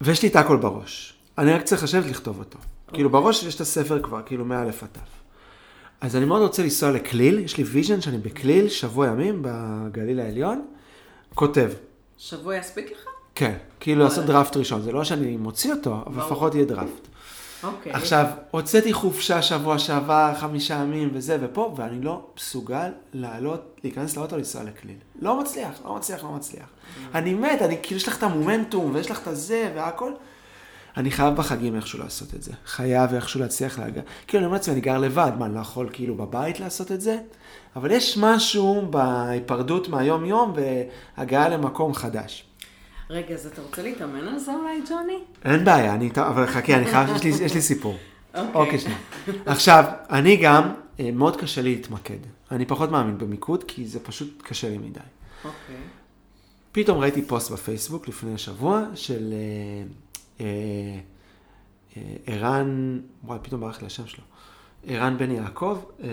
ויש לי את הכל בראש. אני רק צריך לשבת לכתוב אותו. כאילו בראש יש את הספר כבר, כאילו מאלף עד תו. אז אני מאוד רוצה לנסוע לכליל, יש לי vision שאני בכליל, שבוע ימים בגליל העליון, כותב. שבוע יספיק לך? כן, כאילו לעשות דראפט ראשון, זה לא שאני מוציא אותו, אבל. לפחות יהיה דראפט. אוקיי. עכשיו, הוצאתי חופשה שבוע שעבר, חמישה ימים וזה ופה, ואני לא מסוגל לעלות, להיכנס לאוטו, לנסוע לכליל. לא מצליח, לא מצליח, לא מצליח. אני מת, אני, כאילו יש לך את המומנטום, ויש לך את הזה והכל. אני חייב בחגים איכשהו לעשות את זה. חייב איכשהו להצליח להגיע. כאילו, אני אומר לעצמי, אני גר לבד, מה, אני לא יכול כאילו בבית לעשות את זה? אבל יש משהו בהיפרדות מהיום-יום והגעה למקום חדש. רגע, אז אתה רוצה להתאמן על זה אולי, ג'וני? אין בעיה, אני, אבל חכה, אני חייב, יש לי, יש לי סיפור. אוקיי. אוקיי, שנייה. עכשיו, אני גם, אה, מאוד קשה לי להתמקד. אני פחות מאמין במיקוד, כי זה פשוט קשה לי מדי. אוקיי. פתאום ראיתי פוסט בפייסבוק לפני שבוע של אה, ערן, וואי, פתאום ברח לי השם שלו. ערן בן יעקב, אה,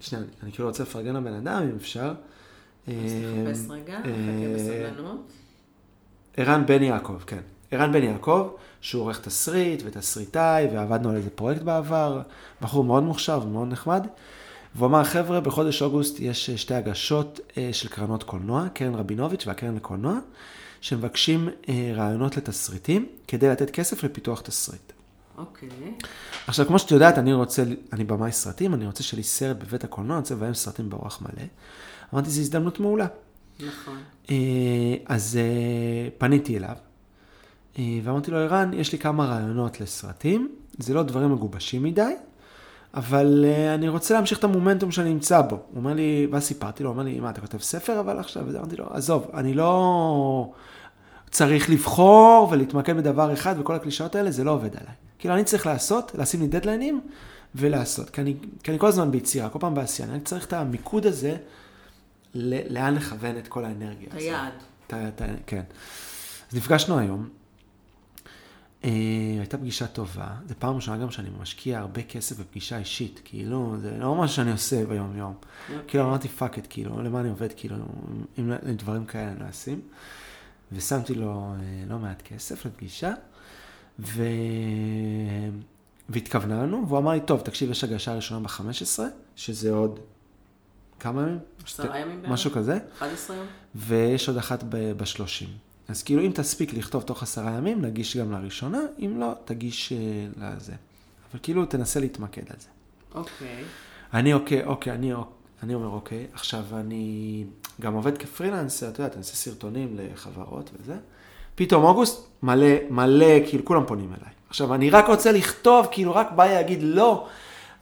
שנייה, אני כאילו רוצה לפרגן לבן אדם, אם אפשר. אז אה, תחפש רגע, אה, חכה בסבלנות. ערן בן יעקב, כן. ערן בן יעקב, שהוא עורך תסריט ותסריטאי, ועבדנו על איזה פרויקט בעבר, בחור מאוד מוכשר ומאוד נחמד. והוא אמר, חבר'ה, בחודש אוגוסט יש אה, שתי הגשות אה, של קרנות קולנוע, קרן רבינוביץ' והקרן לקולנוע, שמבקשים אה, רעיונות לתסריטים כדי לתת כסף לפיתוח תסריט. אוקיי. עכשיו, כמו שאת יודעת, אני רוצה, אני במאי סרטים, אני רוצה שיהיה לי סרט בבית הקולנוע, אני רוצה לביים סרטים באורח מלא. אמרתי, זו הזדמנות מעולה. נכון. אה, אז אה, פניתי אליו, אה, ואמרתי לו, ערן, יש לי כמה רעיונות לסרטים, זה לא דברים מגובשים מדי, אבל אה, אני רוצה להמשיך את המומנטום שאני נמצא בו. הוא אומר לי, ואז סיפרתי לו, הוא אומר לי, מה, אתה כותב ספר אבל עכשיו? אמרתי לו, עזוב, אני לא צריך לבחור ולהתמקד בדבר אחד, וכל הקלישאות האלה, זה לא עובד עליי. כאילו, אני צריך לעשות, לשים לי דדליינים ולעשות. כי אני, כי אני כל הזמן ביצירה, כל פעם בעשייה. אני צריך את המיקוד הזה, לאן לכוון את כל האנרגיה. את הזאת. היעד. את ה- את ה- כן. אז נפגשנו היום. אה, הייתה פגישה טובה. זו פעם ראשונה גם שאני משקיע הרבה כסף בפגישה אישית. כאילו, זה לא מה שאני עושה ביום-יום. כאילו, אמרתי fuck it, כאילו, למה אני עובד, כאילו, אם אם דברים כאלה לא אשים. ושמתי לו אה, לא מעט כסף לפגישה, ו... והתכווננו, והוא אמר לי, טוב, תקשיב, יש הגשה ראשונה ב-15, שזה עוד כמה ימים? עשרה ימים בערך? משהו כזה. 11 יום? ויש עוד אחת ב-30. אז כאילו, אם תספיק לכתוב תוך עשרה ימים, נגיש גם לראשונה, אם לא, תגיש אה, לזה. אבל כאילו, תנסה להתמקד על זה. אוקיי. אני אוקיי, אוקיי, אני, אני אומר אוקיי, עכשיו אני גם עובד כפרילנסר, אתה יודע, אני עושה סרטונים לחברות וזה. פתאום אוגוסט, מלא, מלא, כאילו, כולם פונים אליי. עכשיו, אני רק רוצה לכתוב, כאילו, רק בא להגיד לא,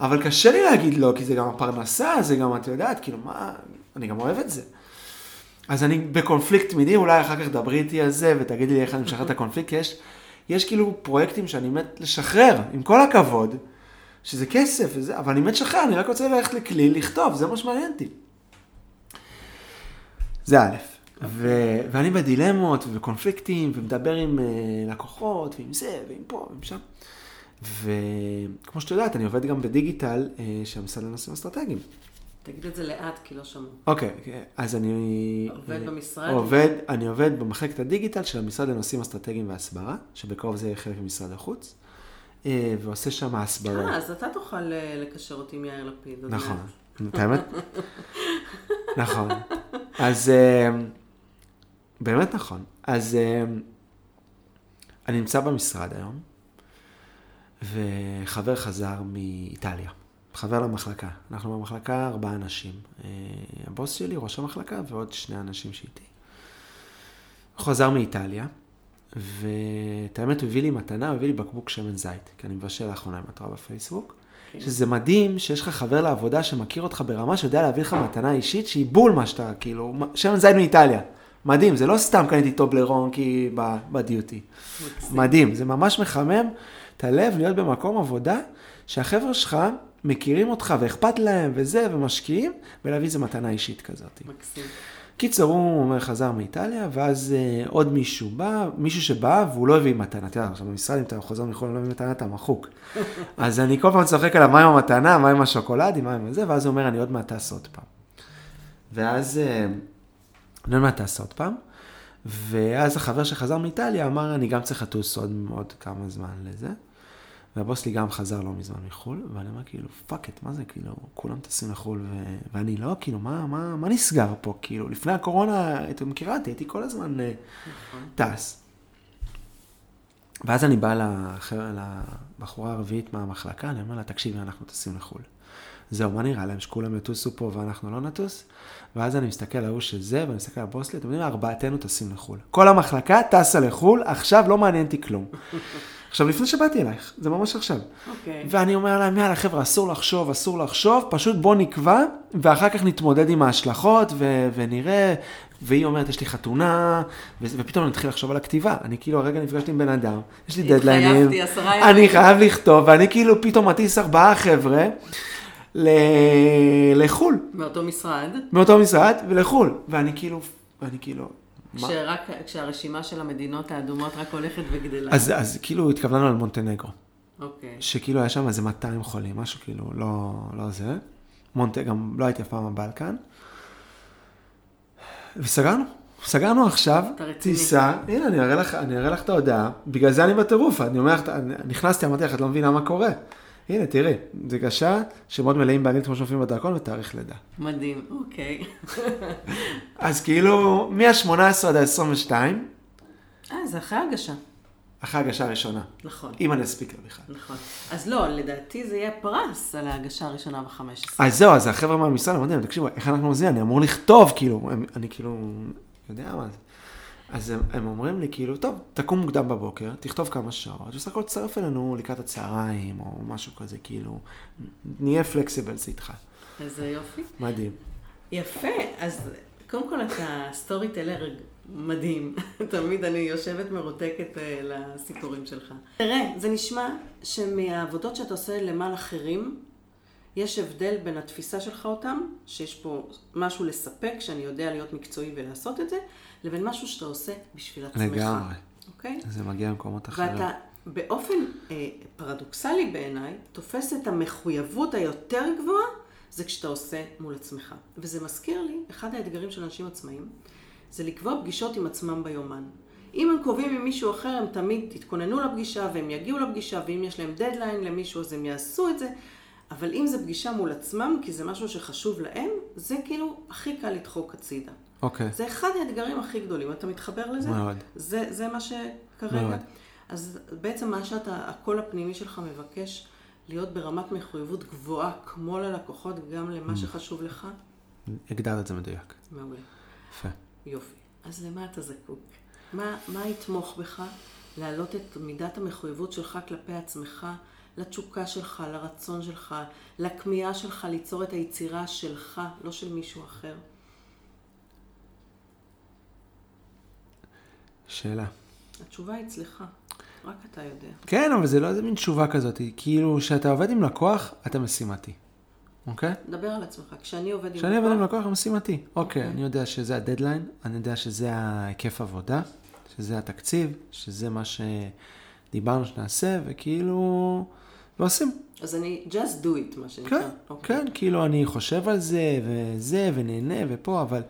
אבל קשה לי להגיד לא, כי זה גם הפרנסה, זה גם, את יודעת, כאילו, מה, אני גם אוהב את זה. אז אני בקונפליקט תמידי, אולי אחר כך דברי איתי על זה ותגידי לי איך אני משחרר את הקונפליקט, כי יש, יש כאילו פרויקטים שאני מת לשחרר, עם כל הכבוד, שזה כסף וזה, אבל אני מת לשחרר, אני רק רוצה ללכת לכלי, לכתוב, זה מה שמעניין אותי. זה א', ו- ואני בדילמות ובקונפליקטים, ומדבר עם uh, לקוחות, ועם זה, ועם פה, ועם שם. וכמו שאת יודעת, אני עובד גם בדיגיטל uh, של המשרד לנושאים אסטרטגיים. תגיד את זה לאט, כי לא שמעו. אוקיי, אז אני... עובד אה, במשרד? עובד, אני עובד במחלקת הדיגיטל של המשרד לנושאים אסטרטגיים והסברה, שבקרוב זה יהיה חלק ממשרד החוץ, אה, ועושה שם הסברה. אה, אז אתה תוכל אה, לקשר אותי עם יאיר לפיד. נכון. את האמת? *laughs* נכון. אז אה, באמת נכון. אז אה, אני נמצא במשרד היום, וחבר חזר מאיטליה. חבר למחלקה. אנחנו במחלקה ארבעה אנשים. אה, הבוס שלי, ראש המחלקה, ועוד שני אנשים שאיתי. הוא חזר מאיטליה, ואת האמת הוא הביא לי מתנה, הוא הביא לי בקבוק שמן זית, כי אני מבשל לאחרונה אם את רואה בפייסבוק. כן. שזה מדהים שיש לך חבר לעבודה שמכיר אותך ברמה שיודע להביא לך מתנה אישית שהיא בול מה שאתה, כאילו, שמן זית מאיטליה. מדהים, זה לא סתם קניתי טובלרון כי בדיוטי. מדהים, זה ממש מחמם את הלב להיות במקום עבודה שהחבר'ה שלך מכירים אותך ואכפת להם וזה, ומשקיעים, ולהביא איזה מתנה אישית כזאת. מקסים. קיצור, הוא אומר, חזר מאיטליה, ואז אה, עוד מישהו בא, מישהו שבא, והוא לא הביא מתנה. אתה יודע, עכשיו במשרד, אם אתה חוזר מחו"ל ולא מביא מתנה, אתה מחוק. *laughs* אז אני כל פעם צוחק עליו, מה עם המתנה, מה עם השוקולדים, מה עם זה, ואז הוא אומר, אני עוד מעט טס עוד פעם. ואז, אה, אני עוד מעט טס עוד פעם, ואז החבר שחזר מאיטליה אמר, אני גם צריך לטוס עוד, עוד כמה זמן לזה. והבוס לי גם חזר לא מזמן מחו"ל, ואני אומר כאילו, fuck it, מה זה, כאילו, כולם טסים לחו"ל ו... ואני לא, כאילו, מה, מה, מה נסגר פה, כאילו, לפני הקורונה, את מכירה אותי, הייתי כל הזמן אה, נכון. טס. ואז אני בא לאחר, לבחורה הרביעית מהמחלקה, אני אומר לה, תקשיבי, אנחנו טסים לחו"ל. זהו, מה נראה להם, שכולם יטוסו פה ואנחנו לא נטוס? ואז אני מסתכל על ההוא שזה, ואני מסתכל על הבוס לי, אתם יודעים, ארבעתנו טסים לחו"ל. כל המחלקה טסה לחו"ל, עכשיו לא מעניין אותי כלום. *laughs* עכשיו, לפני שבאתי אלייך, זה ממש עכשיו. אוקיי. ואני אומר להם, יאללה, חבר'ה, אסור לחשוב, אסור לחשוב, פשוט בוא נקבע, ואחר כך נתמודד עם ההשלכות, ו- ונראה. והיא אומרת, יש לי חתונה, ו- ופתאום אני מתחיל לחשוב על הכתיבה. אני כאילו, הרגע נפגשתי עם בן אדם, יש לי דדליינים. אני חייב לכתוב, ואני כאילו פתאום מטיס ארבעה חבר'ה ל- לחו"ל, מאותו משרד, מאותו משרד, ולחו"ל. ואני כאילו, ואני כאילו? כשרק, כשהרשימה של המדינות האדומות רק הולכת וגדלה. אז, אז כאילו התכווננו על מונטנגרו. אוקיי. שכאילו היה שם איזה 200 חולים, משהו כאילו לא, לא זה. מונט, גם לא הייתי אף פעם בבלקן. וסגרנו, סגרנו עכשיו. טיסה, הנה אני אראה לך, אני אראה לך את ההודעה, בגלל זה אני בטירוף, אני אומר לך, נכנסתי, אמרתי לך, את לא מבינה מה קורה. הנה, תראי, זה גשה, שמות מלאים באנגלית כמו שמופיעים בדרכון ותאריך לידה. מדהים, אוקיי. אז כאילו, מה-18 עד ה-22, אה, זה אחרי הגשה. אחרי הגשה הראשונה, נכון, אם אני אספיק לה בכלל. נכון. אז לא, לדעתי זה יהיה פרס על ההגשה הראשונה ב-15. אז זהו, אז החבר'ה מהמשרד אמרתי להם, תקשיבו, איך אנחנו עושים? אני אמור לכתוב, כאילו, אני כאילו, יודע מה זה. אז הם, הם אומרים לי, כאילו, טוב, תקום מוקדם בבוקר, תכתוב כמה שעות, בסך הכל תצטרף אלינו לקראת הצהריים, או משהו כזה, כאילו, נהיה פלקסיבלס איתך. איזה יופי. מדהים. יפה, אז קודם כל אתה סטורי טלר מדהים. *laughs* תמיד אני יושבת מרותקת אה, לסיפורים שלך. תראה, זה נשמע שמהעבודות שאתה עושה למען אחרים, יש הבדל בין התפיסה שלך אותם, שיש פה משהו לספק, שאני יודע להיות מקצועי ולעשות את זה, לבין משהו שאתה עושה בשביל עצמך. לגמרי. אוקיי? זה מגיע למקומות אחרים. ואתה באופן אה, פרדוקסלי בעיניי, תופס את המחויבות היותר גבוהה, זה כשאתה עושה מול עצמך. וזה מזכיר לי, אחד האתגרים של אנשים עצמאיים, זה לקבוע פגישות עם עצמם ביומן. אם הם קובעים עם מישהו אחר, הם תמיד יתכוננו לפגישה, והם יגיעו לפגישה, ואם יש להם דדליין למישהו, אז הם יעשו את זה. אבל אם זה פגישה מול עצמם, כי זה משהו שחשוב להם, זה כאילו הכי קל לדחוק הצידה. אוקיי, זה אחד האתגרים הכי גדולים. אתה מתחבר לזה? מאוד. זה, זה מה שכרגע. מאוד. אז בעצם מה שאתה, הקול הפנימי שלך מבקש להיות ברמת מחויבות גבוהה, כמו ללקוחות, גם Mm. למה שחשוב לך, הגדרת את זה מדויק. מעולה. יפה. יופי. אז למה אתה זקוק? מה, מה יתמוך בך להעלות את מידת המחויבות שלך כלפי עצמך, לתשוקה שלך, לרצון שלך, לכמיהה שלך ליצור את היצירה שלך, לא של מישהו אחר? שאלה. התשובה היא אצלך, רק אתה יודע. כן, אבל זה לא איזה מין תשובה כזאת. כאילו, כשאתה עובד עם לקוח, אתה משימתי. אוקיי? דבר על עצמך. כשאני עובד עם כשאני עובד עם לקוח, לקוח, הם משימתי. אוקיי, אני יודע שזה הדדליין, אני יודע שזה ההיקף עבודה, שזה התקציב, שזה מה שדיברנו שנעשה, וכאילו... ועושים. אז אני just do it, מה שנקרא. כן, אוקיי. כן, כאילו אני חושב על זה, וזה, ונהנה, ופה, אבל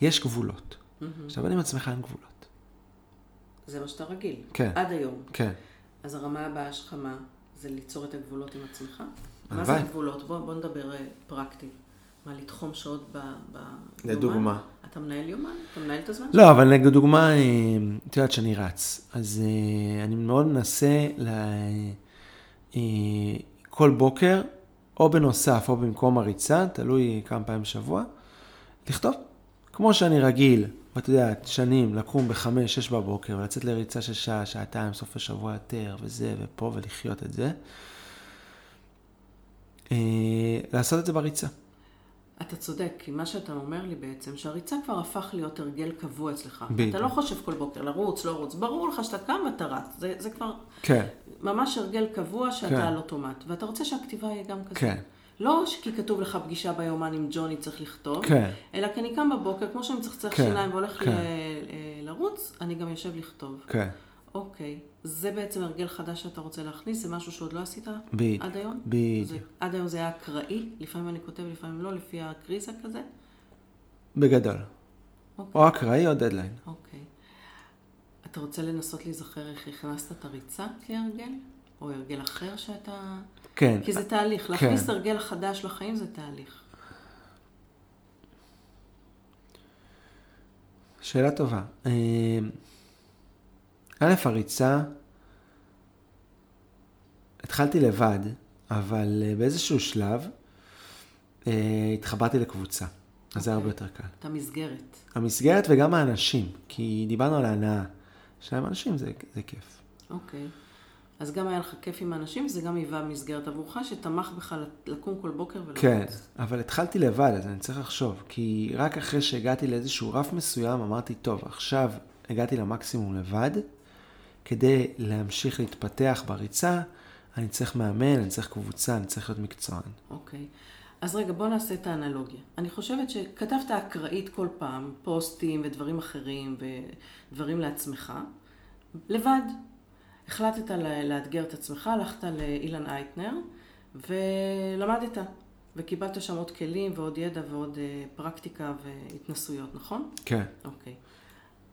יש גבולות. כשאתה עובד עם עצמך אין גבולות. זה מה שאתה רגיל. כן. עד היום. כן. אז הרמה הבאה שלך מה? זה ליצור את הגבולות עם עצמך? מה. זה גבולות? בוא, בוא נדבר אה, פרקטי. מה, לתחום שעות ב... ב ביומן? לדוגמה. אתה מנהל יומן? אתה מנהל את הזמן? לא, אבל לדוגמה, אה, את יודעת שאני רץ, אז אה, אני מאוד מנסה ל... כל בוקר, או בנוסף או במקום הריצה, תלוי כמה פעמים בשבוע, לכתוב. כמו שאני רגיל, ואת יודעת, שנים, לקום בחמש, שש בבוקר, ולצאת לריצה של שעה, שעתיים, סוף השבוע יותר, וזה, ופה, ולחיות את זה. אה, לעשות את זה בריצה. אתה צודק, כי מה שאתה אומר לי בעצם, שהריצה כבר הפך להיות הרגל קבוע אצלך. בדיוק. אתה לא חושב כל בוקר לרוץ, לא לרוץ. ברור לך שאתה קם ואתה רץ. זה, זה כבר כן, ממש הרגל קבוע שאתה כן. על אוטומט. ואתה רוצה שהכתיבה יהיה גם כזה. כן, לא כי כתוב לך פגישה ביומן עם ג'וני צריך לכתוב, כן. אלא כי אני קם בבוקר, כמו שאני מצחצח כן, שיניים והולך כן. ל- לרוץ, אני גם יושב לכתוב. כן. אוקיי, זה בעצם הרגל חדש שאתה רוצה להכניס? זה משהו שעוד לא עשית בדיוק. עד היום? בדיוק. עד היום זה היה אקראי? לפעמים אני כותב, לפעמים לא, לפי הקריזה כזה? בגדול. אוקיי. או אקראי או דדליין. אוקיי. אתה רוצה לנסות להיזכר איך הכנסת את הריצה כהרגל? או הרגל אחר שאתה... כן. כי זה תהליך. להכניס הרגל חדש לחיים זה תהליך. שאלה טובה. אה, א', הריצה, התחלתי לבד, אבל אה, באיזשהו שלב אה, התחברתי לקבוצה. אז זה הרבה יותר קל. את המסגרת. המסגרת וגם האנשים, כי דיברנו על ההנאה. שהם אנשים זה, זה כיף. אוקיי. אז גם היה לך כיף עם האנשים, וזה גם היווה מסגרת עבורך, שתמך בך לקום כל בוקר ולרוץ. כן, אבל התחלתי לבד, אז אני צריך לחשוב. כי רק אחרי שהגעתי לאיזשהו רף מסוים, אמרתי, טוב, עכשיו הגעתי למקסימום לבד, כדי להמשיך להתפתח בריצה, אני צריך מאמן, אני צריך קבוצה, אני צריך להיות מקצוען. אוקיי. אז רגע, בוא נעשה את האנלוגיה. אני חושבת שכתבת אקראית כל פעם, פוסטים ודברים אחרים ודברים לעצמך, לבד. החלטת לאתגר את עצמך, הלכת לאילן אייטנר ולמדת. וקיבלת שם עוד כלים ועוד ידע ועוד אה, פרקטיקה והתנסויות, נכון? כן. אוקיי.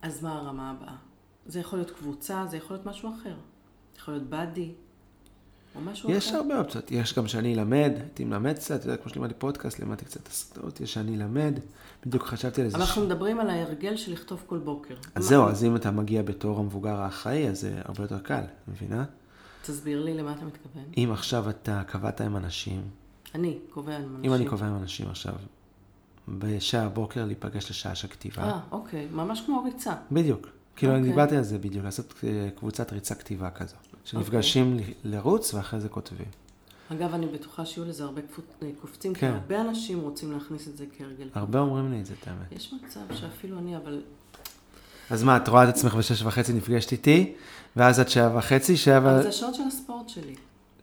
אז מה הרמה הבאה? זה יכול להיות קבוצה, זה יכול להיות משהו אחר. יכול להיות באדי, או משהו יש אחר. הרבה אופציות, יש גם שאני אלמד, הייתי מלמד קצת, אתה יודע, כמו שלימדתי פודקאסט, לימדתי קצת הסרטות, יש שאני אלמד, בדיוק חשבתי על איזה... אנחנו מדברים על ההרגל של לכתוב כל בוקר. אז זהו, אז אם אתה מגיע בתור המבוגר האחראי, אז זה הרבה יותר קל, מבינה? תסביר לי למה אתה מתכוון. אם עכשיו אתה קבעת עם אנשים, אני קובע עם אנשים. אם אני קובע עם אנשים עכשיו, בשעה הבוקר להיפגש לשעה של כתיבה, אה, אוקיי, ממש כמו ריצה. בדיוק. כאילו, אני אוקיי. דיברתי על זה בדיוק, לעשות אה, קבוצת ריצה כתיבה כזו. שנפגשים אוקיי. ל- לרוץ ואחרי זה כותבים. אגב, אני בטוחה שיהיו לזה הרבה קפו- קופצים, כי כן. הרבה אנשים רוצים להכניס את זה כהרגל. הרבה אומרים לי את זה, את האמת. יש מצב שאפילו אני, אבל אז מה, את רואה את עצמך בשש וחצי נפגשת איתי, ואז עד שעה וחצי, שעה אבל ו... זה השעות של הספורט שלי.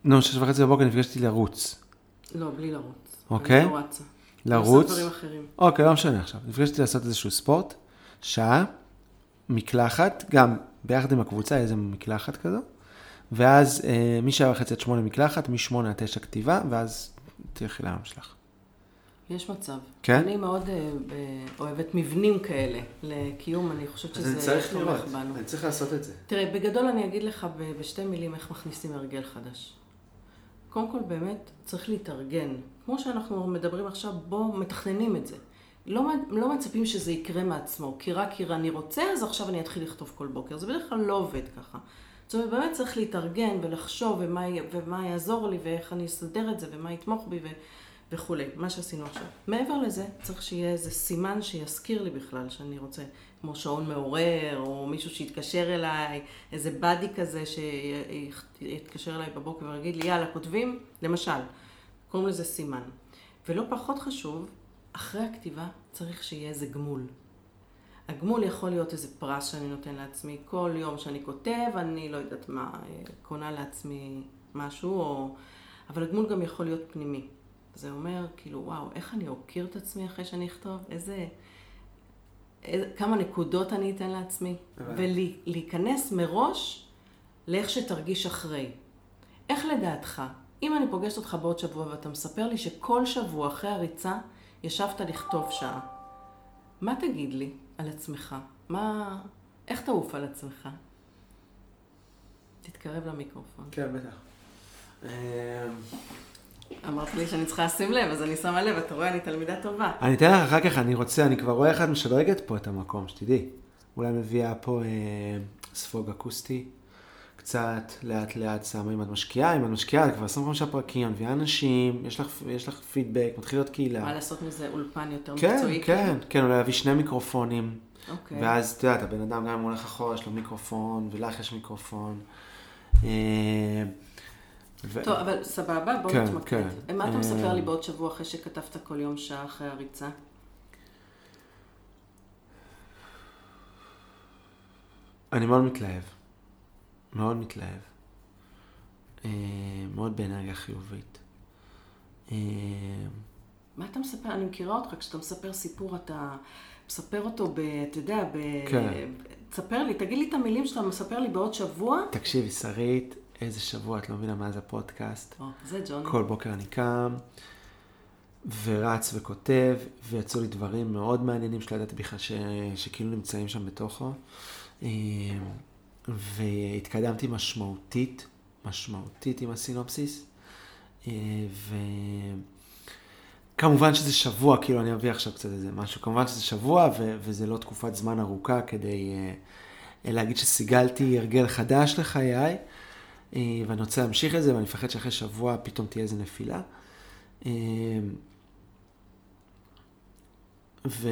נו, שש וחצי בבוקר נפגשתי לרוץ. לא, בלי לרוץ. אוקיי. אני לא רצה. לרוץ. עושה דברים אחרים. אוקיי, לא משנה עכשיו. נפגשתי לעשות איזשהו ספורט, שעה, מקלחת, גם ביחד עם הקבוצה, איזה מקלחת כזו, ואז אה, משעה וחצי עד שמונה מקלחת, משמונה עד תשע כתיבה, ואז תלכי ליום שלך. יש מצב. כן? אני מאוד אה, ב- אוהבת מבנים כאלה לקיום, אני חושבת שזה תומך בנו. צריך לעשות את זה. תראה, בגדול אני אגיד לך ב- בשתי מילים איך מכניסים הרגל חדש. קודם כל, באמת, צריך להתארגן. כמו שאנחנו מדברים עכשיו, בואו מתכננים את זה. לא, לא מצפים שזה יקרה מעצמו, כי רק כי אני רוצה, אז עכשיו אני אתחיל לכתוב כל בוקר. זה בדרך כלל לא עובד ככה. זאת אומרת, באמת צריך להתארגן ולחשוב ומה, ומה יעזור לי ואיך אני אסדר את זה ומה יתמוך בי ו, וכולי, מה שעשינו עכשיו. מעבר לזה, צריך שיהיה איזה סימן שיזכיר לי בכלל שאני רוצה, כמו שעון מעורר, או מישהו שיתקשר אליי, איזה באדי כזה שיתקשר אליי בבוקר ויגיד לי, יאללה, כותבים, למשל, קוראים לזה סימן. ולא פחות חשוב, אחרי הכתיבה צריך שיהיה איזה גמול. הגמול יכול להיות איזה פרס שאני נותן לעצמי. כל יום שאני כותב, אני לא יודעת מה, אה, קונה לעצמי משהו, או... אבל הגמול גם יכול להיות פנימי. זה אומר, כאילו, וואו, איך אני אוקיר את עצמי אחרי שאני אכתוב? איזה... איזה... כמה נקודות אני אתן לעצמי? ולהיכנס מראש לאיך שתרגיש אחרי. איך לדעתך, אם אני פוגשת אותך בעוד שבוע ואתה מספר לי שכל שבוע אחרי הריצה ישבת לכתוב שעה, מה תגיד לי על עצמך? מה... איך תעוף על עצמך? תתקרב למיקרופון. כן, בטח. אמרת לי שאני צריכה לשים לב, אז אני שמה לב, אתה רואה, אני תלמידה טובה. אני אתן לך אחר כך, אני רוצה, אני כבר רואה איך את משדרגת פה את המקום, שתדעי. אולי מביאה פה אה, ספוג אקוסטי, קצת, לאט לאט שמה, אם את משקיעה, אם את משקיעה, כבר 25 פרקים, מביאה אנשים, יש לך, יש לך פידבק, מתחיל להיות מה קהילה. לעשות מזה אולפן יותר כן, מקצועי? כן, כן, אולי להביא שני מיקרופונים, אוקיי. ואז, את יודעת, הבן אדם גם אם הוא הולך אחורה, יש לו מיקרופון, ולך יש מיקרופון. אה, ו- טוב, אבל סבבה, בוא כן, נתמקד. כן. מה אתה מספר אה, לי בעוד שבוע אחרי שכתבת כל יום שעה אחרי הריצה? אני מאוד מתלהב. מאוד מתלהב. אה, מאוד באנרגיה חיובית. אה, מה אתה מספר? אני מכירה אותך, כשאתה מספר סיפור, אתה מספר אותו ב... אתה יודע, ב... כן. תספר לי, תגיד לי את המילים שאתה מספר לי בעוד שבוע. תקשיבי, שרית, איזה שבוע את לא מבינה מה זה הפודקאסט. או, זה ג'ון. כל בוקר אני קם, ורץ וכותב, ויצאו לי דברים מאוד מעניינים שלא ידעתי בכלל ש... שכאילו נמצאים שם בתוכו. והתקדמתי משמעותית, משמעותית עם הסינופסיס. אה, וכמובן שזה שבוע, כאילו אני אביא עכשיו קצת איזה משהו, כמובן שזה שבוע ו... וזה לא תקופת זמן ארוכה כדי אה, להגיד שסיגלתי הרגל חדש לחיי. אה, ואני רוצה להמשיך את זה, ואני מפחד שאחרי שבוע פתאום תהיה איזה נפילה. ו...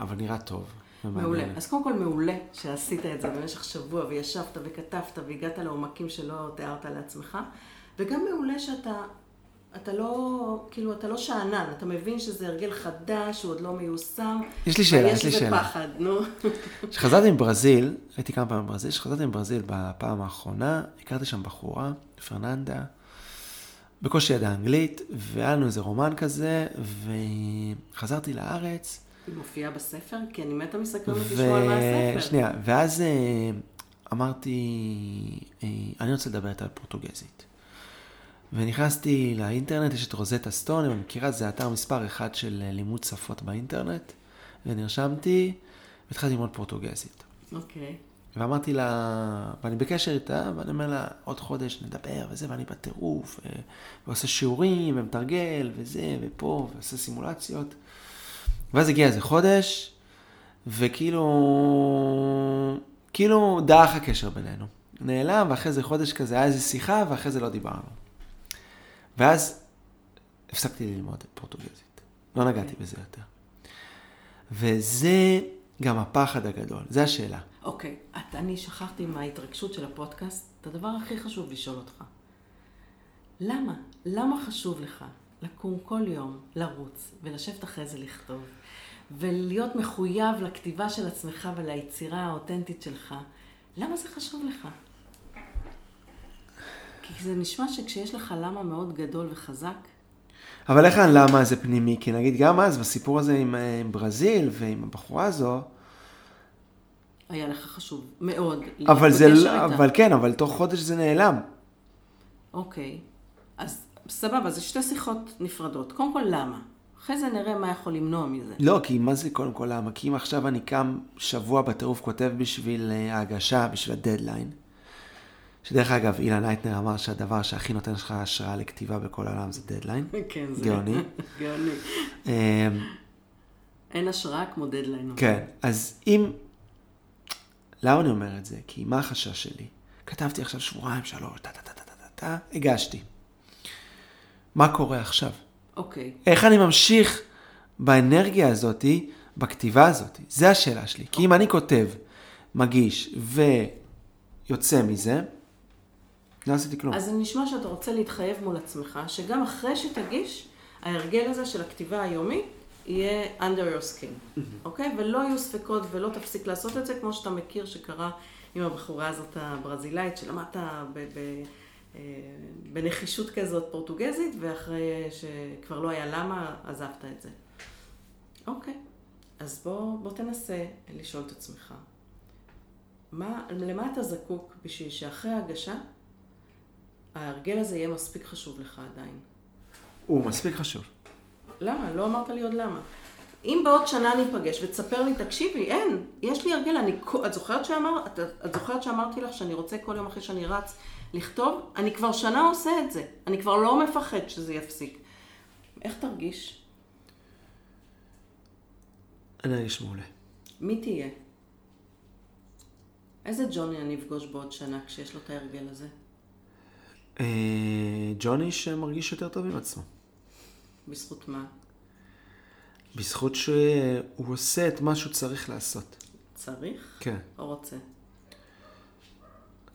אבל נראה טוב. מעולה. אז קודם כל מעולה שעשית את זה במשך שבוע וישבת וכתבת והגעת לעומקים שלא תיארת לעצמך, וגם מעולה שאתה, אתה לא, כאילו, אתה לא שאנן, אתה מבין שזה הרגל חדש, הוא עוד לא מיושם. יש לי שאלה, ויש יש לי שאלה. פחד, נו. *laughs* כשחזרתי מברזיל, הייתי כמה פעמים בברזיל, כשחזרתי מברזיל בפעם האחרונה, הכרתי שם בחורה, פרננדה, בקושי ידעה אנגלית, והיה לנו איזה רומן כזה, וחזרתי לארץ, היא מופיעה בספר? כי אני מתה מסקרנות לשמוע על מה הספר. ושנייה, ואז אה, אמרתי, אה, אני רוצה לדבר איתה על פורטוגזית. ונכנסתי לאינטרנט, יש את רוזטה סטון, אם אני מכירה, זה אתר מספר אחד של אה, לימוד שפות באינטרנט, ונרשמתי, והתחלתי ללמוד פורטוגזית. אוקיי. ואמרתי לה, ואני בקשר איתה, ואני אומר לה, עוד חודש נדבר וזה, ואני בטירוף, ו- ועושה שיעורים, ומתרגל, וזה, ופה, ועושה סימולציות. ואז הגיע איזה חודש, וכאילו, כאילו דעך הקשר בינינו. נעלם, ואחרי זה חודש כזה היה איזה שיחה, ואחרי זה לא דיברנו. ואז הפסקתי ללמוד פורטוגזית. לא נגעתי בזה יותר. וזה גם הפחד הגדול, זה השאלה. אוקיי, את, אני שכחתי מההתרגשות של הפודקאסט את הדבר הכי חשוב לשאול אותך. למה? למה חשוב לך לקום כל יום, לרוץ, ולשבת אחרי זה לכתוב, ולהיות מחויב לכתיבה של עצמך וליצירה האותנטית שלך? למה זה חשוב לך? כי זה נשמע שכשיש לך למה מאוד גדול וחזק, אבל איך הלמה זה פנימי? כי נגיד גם אז, בסיפור הזה עם, אה, עם ברזיל ועם הבחורה הזו, היה לך חשוב מאוד. אבל זה, לא-. אבל כן, אבל תוך חודש זה נעלם. אוקיי, אז סבבה, זה שתי שיחות נפרדות. קודם כל, למה? אחרי זה נראה מה יכול למנוע מזה. לא, כי מה זה קודם כל למה? כי אם עכשיו אני קם שבוע בטירוף כותב בשביל אה, ההגשה, בשביל הדדליין, שדרך אגב, אילן הייטנר אמר שהדבר שהכי נותן לך השראה לכתיבה בכל העולם זה דדליין. *laughs* כן, זה... גאוני. *laughs* גאוני. אה, אין השראה כמו דדליין. כן, אז אם... למה אני אומר את זה? כי מה החשש שלי? כתבתי עכשיו שבועיים, שלוש, טה טה טה טה טה טה טה, הגשתי. מה קורה עכשיו? אוקיי, איך אני ממשיך באנרגיה הזאתי, בכתיבה הזאתי? זה השאלה שלי. כי אם אני כותב, מגיש ויוצא מזה, לא עשיתי כלום. אז זה נשמע שאתה רוצה להתחייב מול עצמך, שגם אחרי שתגיש, ההרגל הזה של הכתיבה היומית יהיה under your skin, אוקיי? ולא יהיו ספקות ולא תפסיק לעשות את זה, כמו שאתה מכיר שקרה עם הבחורה הזאת הברזילאית, שלמדת ב- ב- בנחישות כזאת פורטוגזית, ואחרי שכבר לא היה למה, עזבת את זה. אוקיי, אז בוא, בוא תנסה לשאול את עצמך, מה, למה אתה זקוק בשביל שאחרי ההגשה ההרגל הזה יהיה מספיק חשוב לך עדיין. הוא מספיק חשוב. למה? לא אמרת לי עוד למה. אם בעוד שנה ניפגש ותספר לי, תקשיבי, אין, יש לי הרגל, אני, את זוכרת, שאמר, את, את זוכרת שאמרתי לך שאני רוצה כל יום אחרי שאני רץ לכתוב? אני כבר שנה עושה את זה, אני כבר לא מפחד שזה יפסיק. איך תרגיש? אני ארגיש מעולה. מי תהיה? איזה ג'וני אני אפגוש בעוד שנה כשיש לו את ההרגל הזה? אה, ג'וני שמרגיש יותר טוב עם עצמו. בזכות מה? בזכות שהוא עושה את מה שהוא צריך לעשות. צריך כן, או רוצה?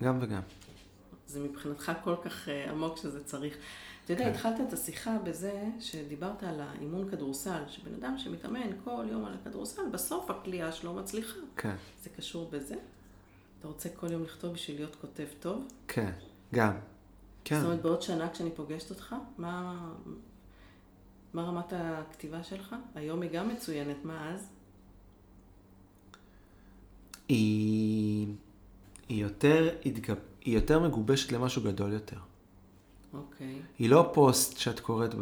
גם וגם. זה מבחינתך כל כך אה, עמוק שזה צריך. אתה יודע, כן. התחלת את השיחה בזה שדיברת על האימון כדורסל, שבן אדם שמתאמן כל יום על הכדורסל, בסוף הכלייה שלו מצליחה. כן, זה קשור בזה? אתה רוצה כל יום לכתוב בשביל להיות כותב טוב? כן, גם. כן. זאת אומרת, בעוד שנה כשאני פוגשת אותך, מה, מה רמת הכתיבה שלך? היום היא גם מצוינת, מה אז? היא, היא, יותר, התגב... היא יותר מגובשת למשהו גדול יותר. אוקיי. היא לא פוסט שאת קוראת.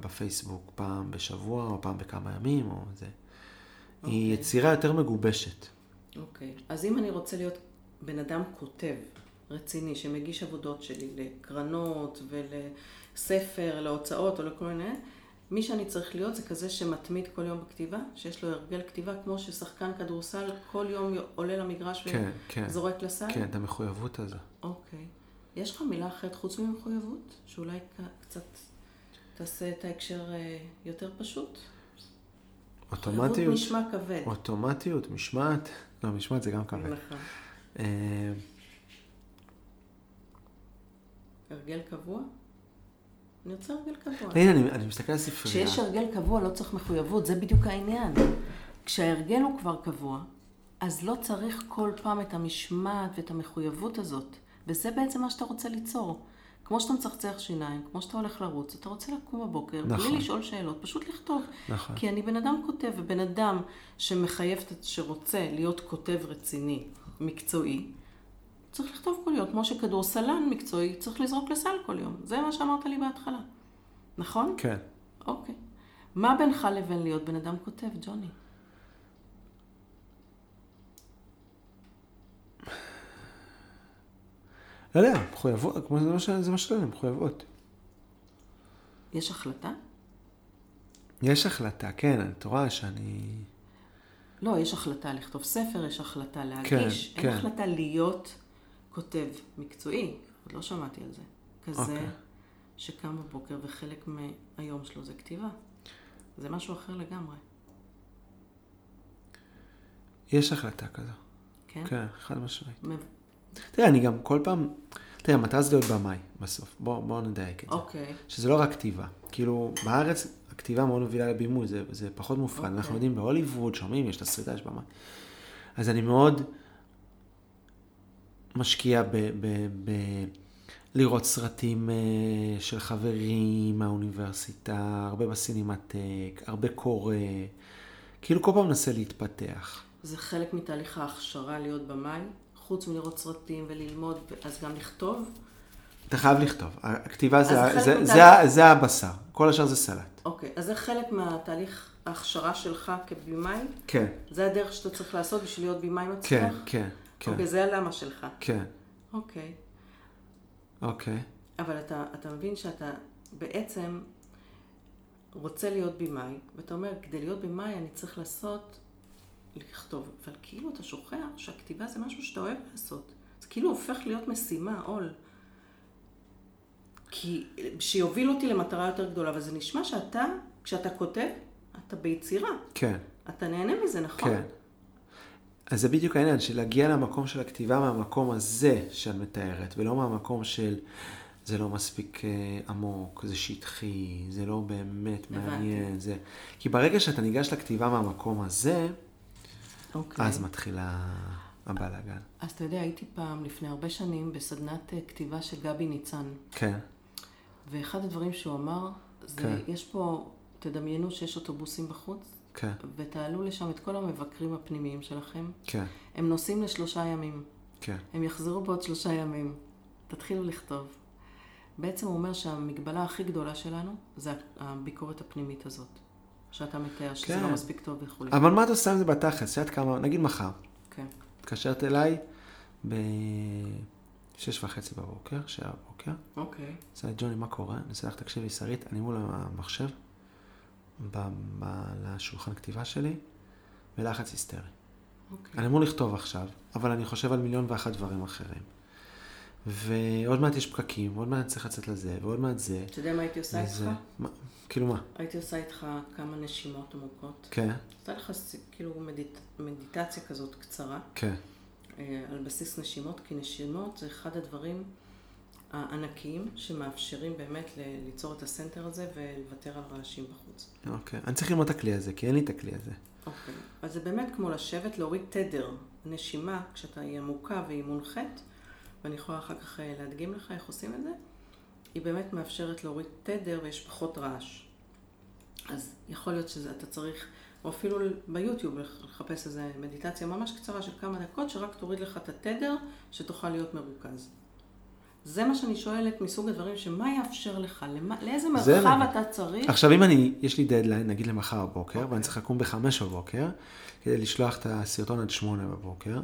בפייסבוק פעם בשבוע או פעם בכמה ימים או זה. היא אוקיי. יצירה יותר מגובשת. אוקיי. אז אם אני רוצה להיות בן אדם כותב, רציני, שמגיש עבודות שלי לקרנות ולספר, להוצאות או לכל מיני, מי שאני צריך להיות זה כזה שמתמיד כל יום בכתיבה, שיש לו הרגל כתיבה, כמו ששחקן כדורסל כל יום עולה למגרש כן, כן. וזורק לסל? כן, את המחויבות הזו. אוקיי. יש לך מילה אחרת חוץ ממחויבות? שאולי קצת תעשה את ההקשר אה, יותר פשוט? מחויבות אוטומטיות. נשמע כבד. אוטומטיות, משמעת. לא, משמעת זה גם כבד. נכון. אה, הרגל קבוע? אני רוצה הרגל קבוע. הנה, אני, אני מסתכל על ספרייה. כשיש הרגל קבוע לא צריך מחויבות, זה בדיוק העניין. כשההרגל הוא כבר קבוע, אז לא צריך כל פעם את המשמעת ואת המחויבות הזאת. וזה בעצם מה שאתה רוצה ליצור. כמו שאתה מצחצח שיניים, כמו שאתה הולך לרוץ, אתה רוצה לקום בבוקר, נכון. בלי לשאול שאלות, פשוט לכתוב. נכון. כי אני בן אדם כותב, ובן אדם שמחייב, שרוצה להיות כותב רציני, מקצועי, צריך לכתוב כל יום, כמו שכדורסלן מקצועי צריך לזרוק לסל כל יום. זה מה שאמרת לי בהתחלה, נכון? כן. אוקיי. מה בינך לבין להיות בן אדם כותב, ג'וני? לא יודע, מחויבות, כמו זה מה ש... מה שאני אומר, מחויבות. יש החלטה? יש החלטה, כן, את רואה שאני... לא, יש החלטה לכתוב ספר, יש החלטה להגיש, כן, אין כן. החלטה להיות כותב מקצועי, עוד לא שמעתי על זה. כזה אוקיי. שקם בבוקר וחלק מהיום שלו זה כתיבה. זה משהו אחר לגמרי, יש החלטה כזו. כן? כן, חד משמעית. מב- תראה, אני גם כל פעם... תראה, המטרה זה להיות במאי בסוף. בואו בוא נדייק את זה. אוקיי, שזה לא רק כתיבה. כאילו, בארץ הכתיבה מאוד מובילה לבימוי, זה, זה פחות מופרד. אוקיי. אנחנו יודעים בהוליווד, שומעים, יש תסריטה, יש במה. אז אני מאוד משקיע ב... ב, ב לראות סרטים אה, של חברים מהאוניברסיטה, הרבה בסינמטק, הרבה קורא. כאילו כל פעם מנסה להתפתח. זה חלק מתהליך ההכשרה להיות במאי, חוץ מלראות סרטים וללמוד, אז גם לכתוב. אתה חייב לכתוב. הכתיבה זה, אז ה- חלק זה, מתהליך- זה, זה הבשר, כל השאר זה סלט. אוקיי, אז זה חלק מהתהליך ההכשרה שלך כבימאי? כן, זה הדרך שאתה צריך לעשות בשביל להיות בימאי מצליח? כן, כן, אוקיי, זה הלמה שלך. כן, אוקיי. אוקיי. אבל אתה, אתה מבין שאתה בעצם רוצה להיות במאי, ואתה אומר, כדי להיות במאי אני צריך לעשות, לכתוב. אבל כאילו אתה שוכח שהכתיבה זה משהו שאתה אוהב לעשות. זה כאילו הופך להיות משימה, עול. כי שיוביל אותי למטרה יותר גדולה, אבל זה נשמע שאתה, כשאתה כותב, אתה ביצירה. כן, אתה נהנה מזה, נכון? כן. אז זה בדיוק העניין, של להגיע למקום של הכתיבה מהמקום הזה שאת מתארת, ולא מהמקום של זה לא מספיק אה, עמוק, זה שטחי, זה לא באמת. מעניין, זה... כי ברגע שאתה ניגש לכתיבה מהמקום הזה, אוקיי. אז מתחילה הבלאגן. אז אתה יודע, הייתי פעם, לפני הרבה שנים, בסדנת אה, כתיבה של גבי ניצן. כן, ואחד הדברים שהוא אמר, זה, כן. יש פה, תדמיינו שיש אוטובוסים בחוץ, כן, ותעלו לשם את כל המבקרים הפנימיים שלכם. כן, הם נוסעים לשלושה ימים, כן, הם יחזרו בעוד שלושה ימים. תתחילו לכתוב. בעצם הוא אומר שהמגבלה הכי גדולה שלנו זה הביקורת הפנימית הזאת. שאתה מתאר, שזה כן. לא מספיק טוב וכולי. אבל מה אתה עושה עם זה בתכלס? את יודעת כמה, נגיד מחר, כן. התקשרת אליי בשש וחצי בבוקר, שעה בבוקר, אוקיי. זה ג'וני, מה קורה? אני עושה לך, תקשיבי, שרית, אני מול המחשב, ב- ב- לשולחן כתיבה שלי, בלחץ היסטרי. אוקיי. אני אמור לכתוב עכשיו, אבל אני חושב על מיליון ואחת דברים אחרים. ועוד מעט יש פקקים, ועוד מעט צריך לצאת לזה, ועוד מעט זה. אתה יודע מה הייתי עושה איתך? מה- כאילו מה? הייתי עושה איתך כמה נשימות עמוקות. כן, עושה לך כאילו מדיט... מדיטציה כזאת קצרה. כן, אה, על בסיס נשימות, כי נשימות זה אחד הדברים הענקיים שמאפשרים באמת ל- ליצור את הסנטר הזה ולוותר על רעשים בחוץ. אוקיי. אני צריך ללמוד את הכלי הזה, כי אין לי את הכלי הזה. אוקיי. אז זה באמת כמו לשבת, להוריד תדר. נשימה, כשאתה היא עמוקה והיא מונחית, ואני יכולה אחר כך אה, להדגים לך איך עושים את זה, היא באמת מאפשרת להוריד תדר ויש פחות רעש. אז יכול להיות שאתה צריך, או אפילו ביוטיוב, לח- לחפש איזו מדיטציה ממש קצרה של כמה דקות, שרק תוריד לך את התדר, שתוכל להיות מרוכז. זה מה שאני שואלת מסוג הדברים, שמה יאפשר לך, למה, לאיזה זה מרחב. אתה צריך? עכשיו, אם אני, יש לי דדליין, נגיד למחר בבוקר, אוקיי. ואני צריך לקום בחמש בבוקר, כדי לשלוח את הסרטון עד שמונה בבוקר,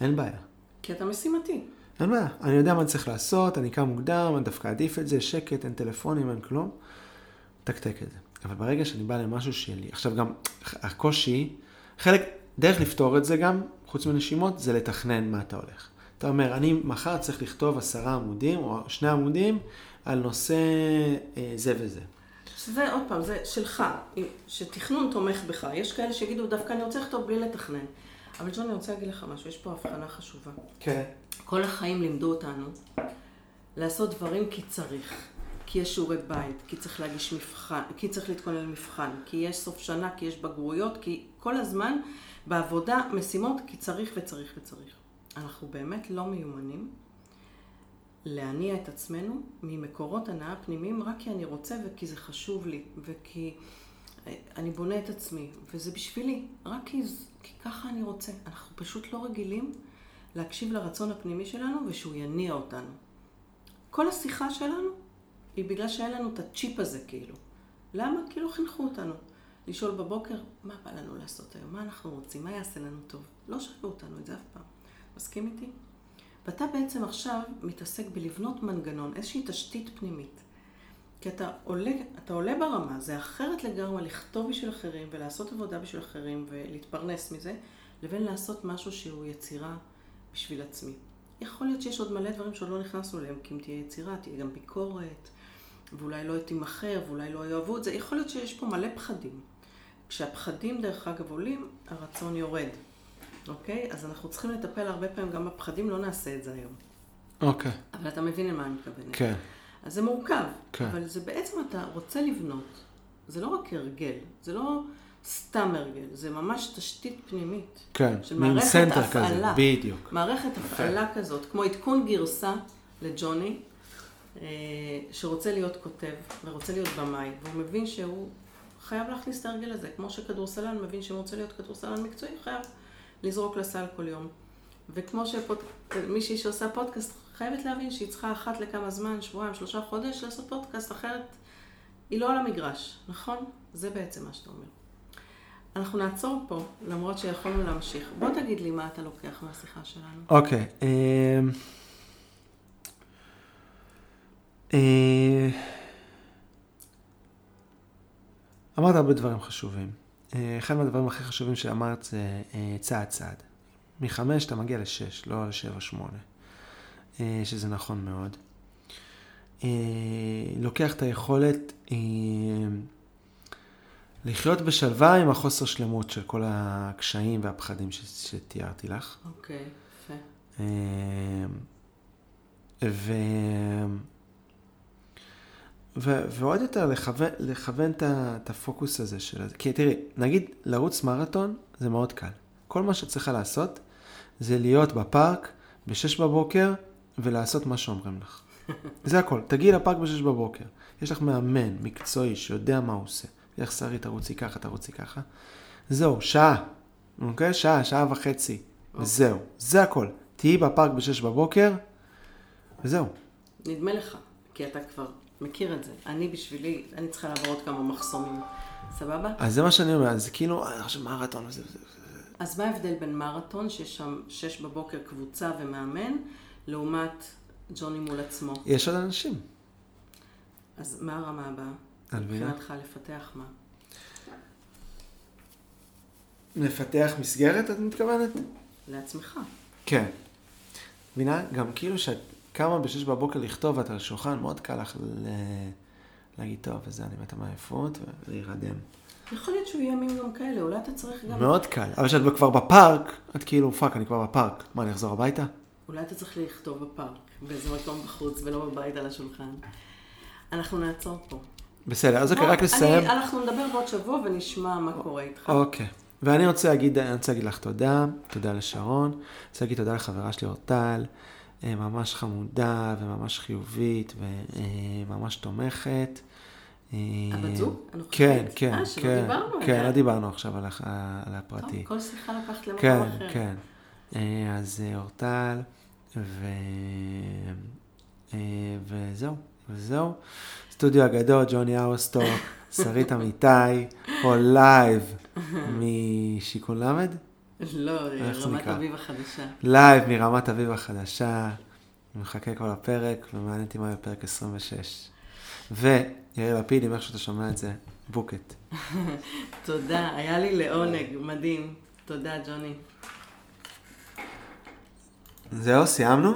אין בעיה. כי אתה משימתי. אין בעיה, אני יודע מה אני צריך לעשות, אני קם מוקדם, אני דווקא עדיף את זה, שקט, אין טלפונים, אין כלום, תקתק את זה. אבל ברגע שאני בא למשהו שלי, עכשיו גם הקושי, חלק, דרך לפתור את זה גם, חוץ מנשימות, זה לתכנן מה אתה הולך. אתה אומר, אני מחר צריך לכתוב עשרה עמודים, או שני עמודים, על נושא אה, זה וזה. שזה עוד פעם, זה שלך, שתכנון תומך בך. יש כאלה שיגידו, דווקא אני רוצה לכתוב בלי לתכנן. אבל ג'ון, אני רוצה להגיד לך משהו, יש פה הבחנה חשובה. כן. כל החיים לימדו אותנו לעשות דברים כי צריך. כי יש שיעורי בית, כי צריך להגיש מבחן, כי צריך להתכונן למבחן, כי יש סוף שנה, כי יש בגרויות, כי כל הזמן בעבודה משימות, כי צריך וצריך וצריך. אנחנו באמת לא מיומנים להניע את עצמנו ממקורות הנאה פנימיים רק כי אני רוצה וכי זה חשוב לי, וכי אה, אני בונה את עצמי, וזה בשבילי, רק כי, כי ככה אני רוצה. אנחנו פשוט לא רגילים להקשיב לרצון הפנימי שלנו ושהוא יניע אותנו. כל השיחה שלנו היא בגלל שאין לנו את הצ'יפ הזה כאילו. למה? כי לא חינכו אותנו. לשאול בבוקר, מה בא לנו לעשות היום? מה אנחנו רוצים? מה יעשה לנו טוב? לא שאלו אותנו את זה אף פעם. מסכים איתי? ואתה בעצם עכשיו מתעסק בלבנות מנגנון, איזושהי תשתית פנימית. כי אתה עולה, אתה עולה ברמה, זה אחרת לגמרי לכתוב בשביל אחרים ולעשות עבודה בשביל אחרים ולהתפרנס מזה, לבין לעשות משהו שהוא יצירה בשביל עצמי. יכול להיות שיש עוד מלא דברים שעוד לא נכנסנו אליהם, כי אם תהיה יצירה, תהיה גם ביקורת, ואולי לא תימכר, ואולי לא יאהבו את זה. יכול להיות שיש פה מלא פחדים. כשהפחדים, דרך אגב, עולים, הרצון יורד. אוקיי? אז אנחנו צריכים לטפל הרבה פעמים גם בפחדים, לא נעשה את זה היום. אוקיי. אבל אתה מבין למה אני מתכוונת. כן. אז זה מורכב, כן. אבל זה בעצם אתה רוצה לבנות. זה לא רק הרגל, זה לא סתם הרגל, זה ממש תשתית פנימית. כן. של מערכת סנטר הפעלה. כזה. בדיוק. מערכת הפעלה כזאת, כמו עדכון גרסה לג'וני, אה, שרוצה להיות כותב ורוצה להיות במאי, והוא מבין שהוא חייב להכניס את ההרגל הזה, כמו שכדורסלן מבין שהוא רוצה להיות כדורסלן מקצועי, חייב לזרוק לסל כל יום. וכמו שמישהי שעושה פודקאסט חייבת להבין שהיא צריכה אחת לכמה זמן, שבועיים, שלושה חודש, לעשות פודקאסט, אחרת היא לא על המגרש, נכון? זה בעצם מה שאתה אומר. אנחנו נעצור פה, למרות שיכולנו להמשיך. בוא תגיד לי מה אתה לוקח מהשיחה שלנו. אוקיי. אמ, אה, אמרת הרבה דברים חשובים. אה, אחד מהדברים הכי חשובים שאמרת זה אה, צעד צעד. מחמש אתה מגיע לשש, לא לשבע שמונה. אה, שזה נכון מאוד. לוקח את היכולת לחיות בשלווה עם החוסר שלמות של כל הקשיים והפחדים ש- שתיארתי לך. אוקיי, יפה. אה, ו... ו... ועוד יותר לכוון, לכוון את את הפוקוס הזה של זה. כי תראי, נגיד לרוץ מרתון זה מאוד קל. כל מה שצריכה לעשות זה להיות בפארק ב-6 בבוקר ולעשות מה שאומרים לך. *laughs* זה הכל. תגיעי לפארק ב-6 בבוקר. יש לך מאמן מקצועי שיודע מה הוא עושה. איך שרי, תרוצי ככה, תרוצי ככה. זהו, שעה. אוקיי? שעה, שעה וחצי. וזהו. זה הכל. תהיי בפארק ב-6 בבוקר, וזהו. נדמה לך, כי אתה כבר מכיר את זה. אני בשבילי, אני צריכה לעבור עוד כמה מחסומים. סבבה? אז זה מה שאני אומר, זה כאילו, אני חושב מרתון וזה וזה. וזה. אז מה ההבדל בין מרתון, שיש שם שש בבוקר קבוצה ומאמן, לעומת ג'וני מול עצמו? יש עוד אנשים. אז מה הרמה הבאה? את מבינה? מבחינתך לפתח מה? לפתח מסגרת, את מתכוונת? לעצמך. כן. מבינה? גם כאילו שאת קמה בשש בבוקר לכתוב ואת על השולחן, מאוד קל לך ל... להגיד, טוב, וזה, אני מתה מעייפות, ולהירדם. יכול להיות שהוא ימים גם כאלה, אולי אתה צריך גם... מאוד קל. אבל כשאת כבר בפארק, את כאילו, fuck, אני כבר בפארק. מה, אני אחזור הביתה? אולי אתה צריך לכתוב בפארק, באיזה מקום בחוץ ולא בבית על השולחן. אנחנו נעצור פה. בסדר, אז אוקיי, רק לסיים. אנחנו נדבר בעוד שבוע ונשמע מה קורה איתך. אוקיי. ואני רוצה להגיד, אני רוצה להגיד לך תודה, תודה לשרון, אני רוצה להגיד תודה לחברה שלי אורטל, ממש חמודה וממש חיובית וממש תומכת. אה, הבת זוג? הנוכחית? כן, כן, אה, שלא כן, דיברנו כן. לא דיברנו עכשיו על טוב, הפרטי. כל שיחה לקחת למקום כן, אחר. כן. אה, אז אה, אורטל, ו... אה, וזהו, וזהו. סטודיו הגדול, ג'וני ארוסטו, שרית אמיתי, פה live *laughs* משיכון ל', לא, איך רמת? אביב החדשה. live מרמת אביב החדשה. אני מחכה כבר לפרק, ומעניין אותי מה יהיה פרק 26. ויאיר לפיד, אם איכשהו אתה שומע את זה, בוקט. *laughs* תודה, היה לי לעונג, מדהים. תודה, ג'וני. זהו, סיימנו?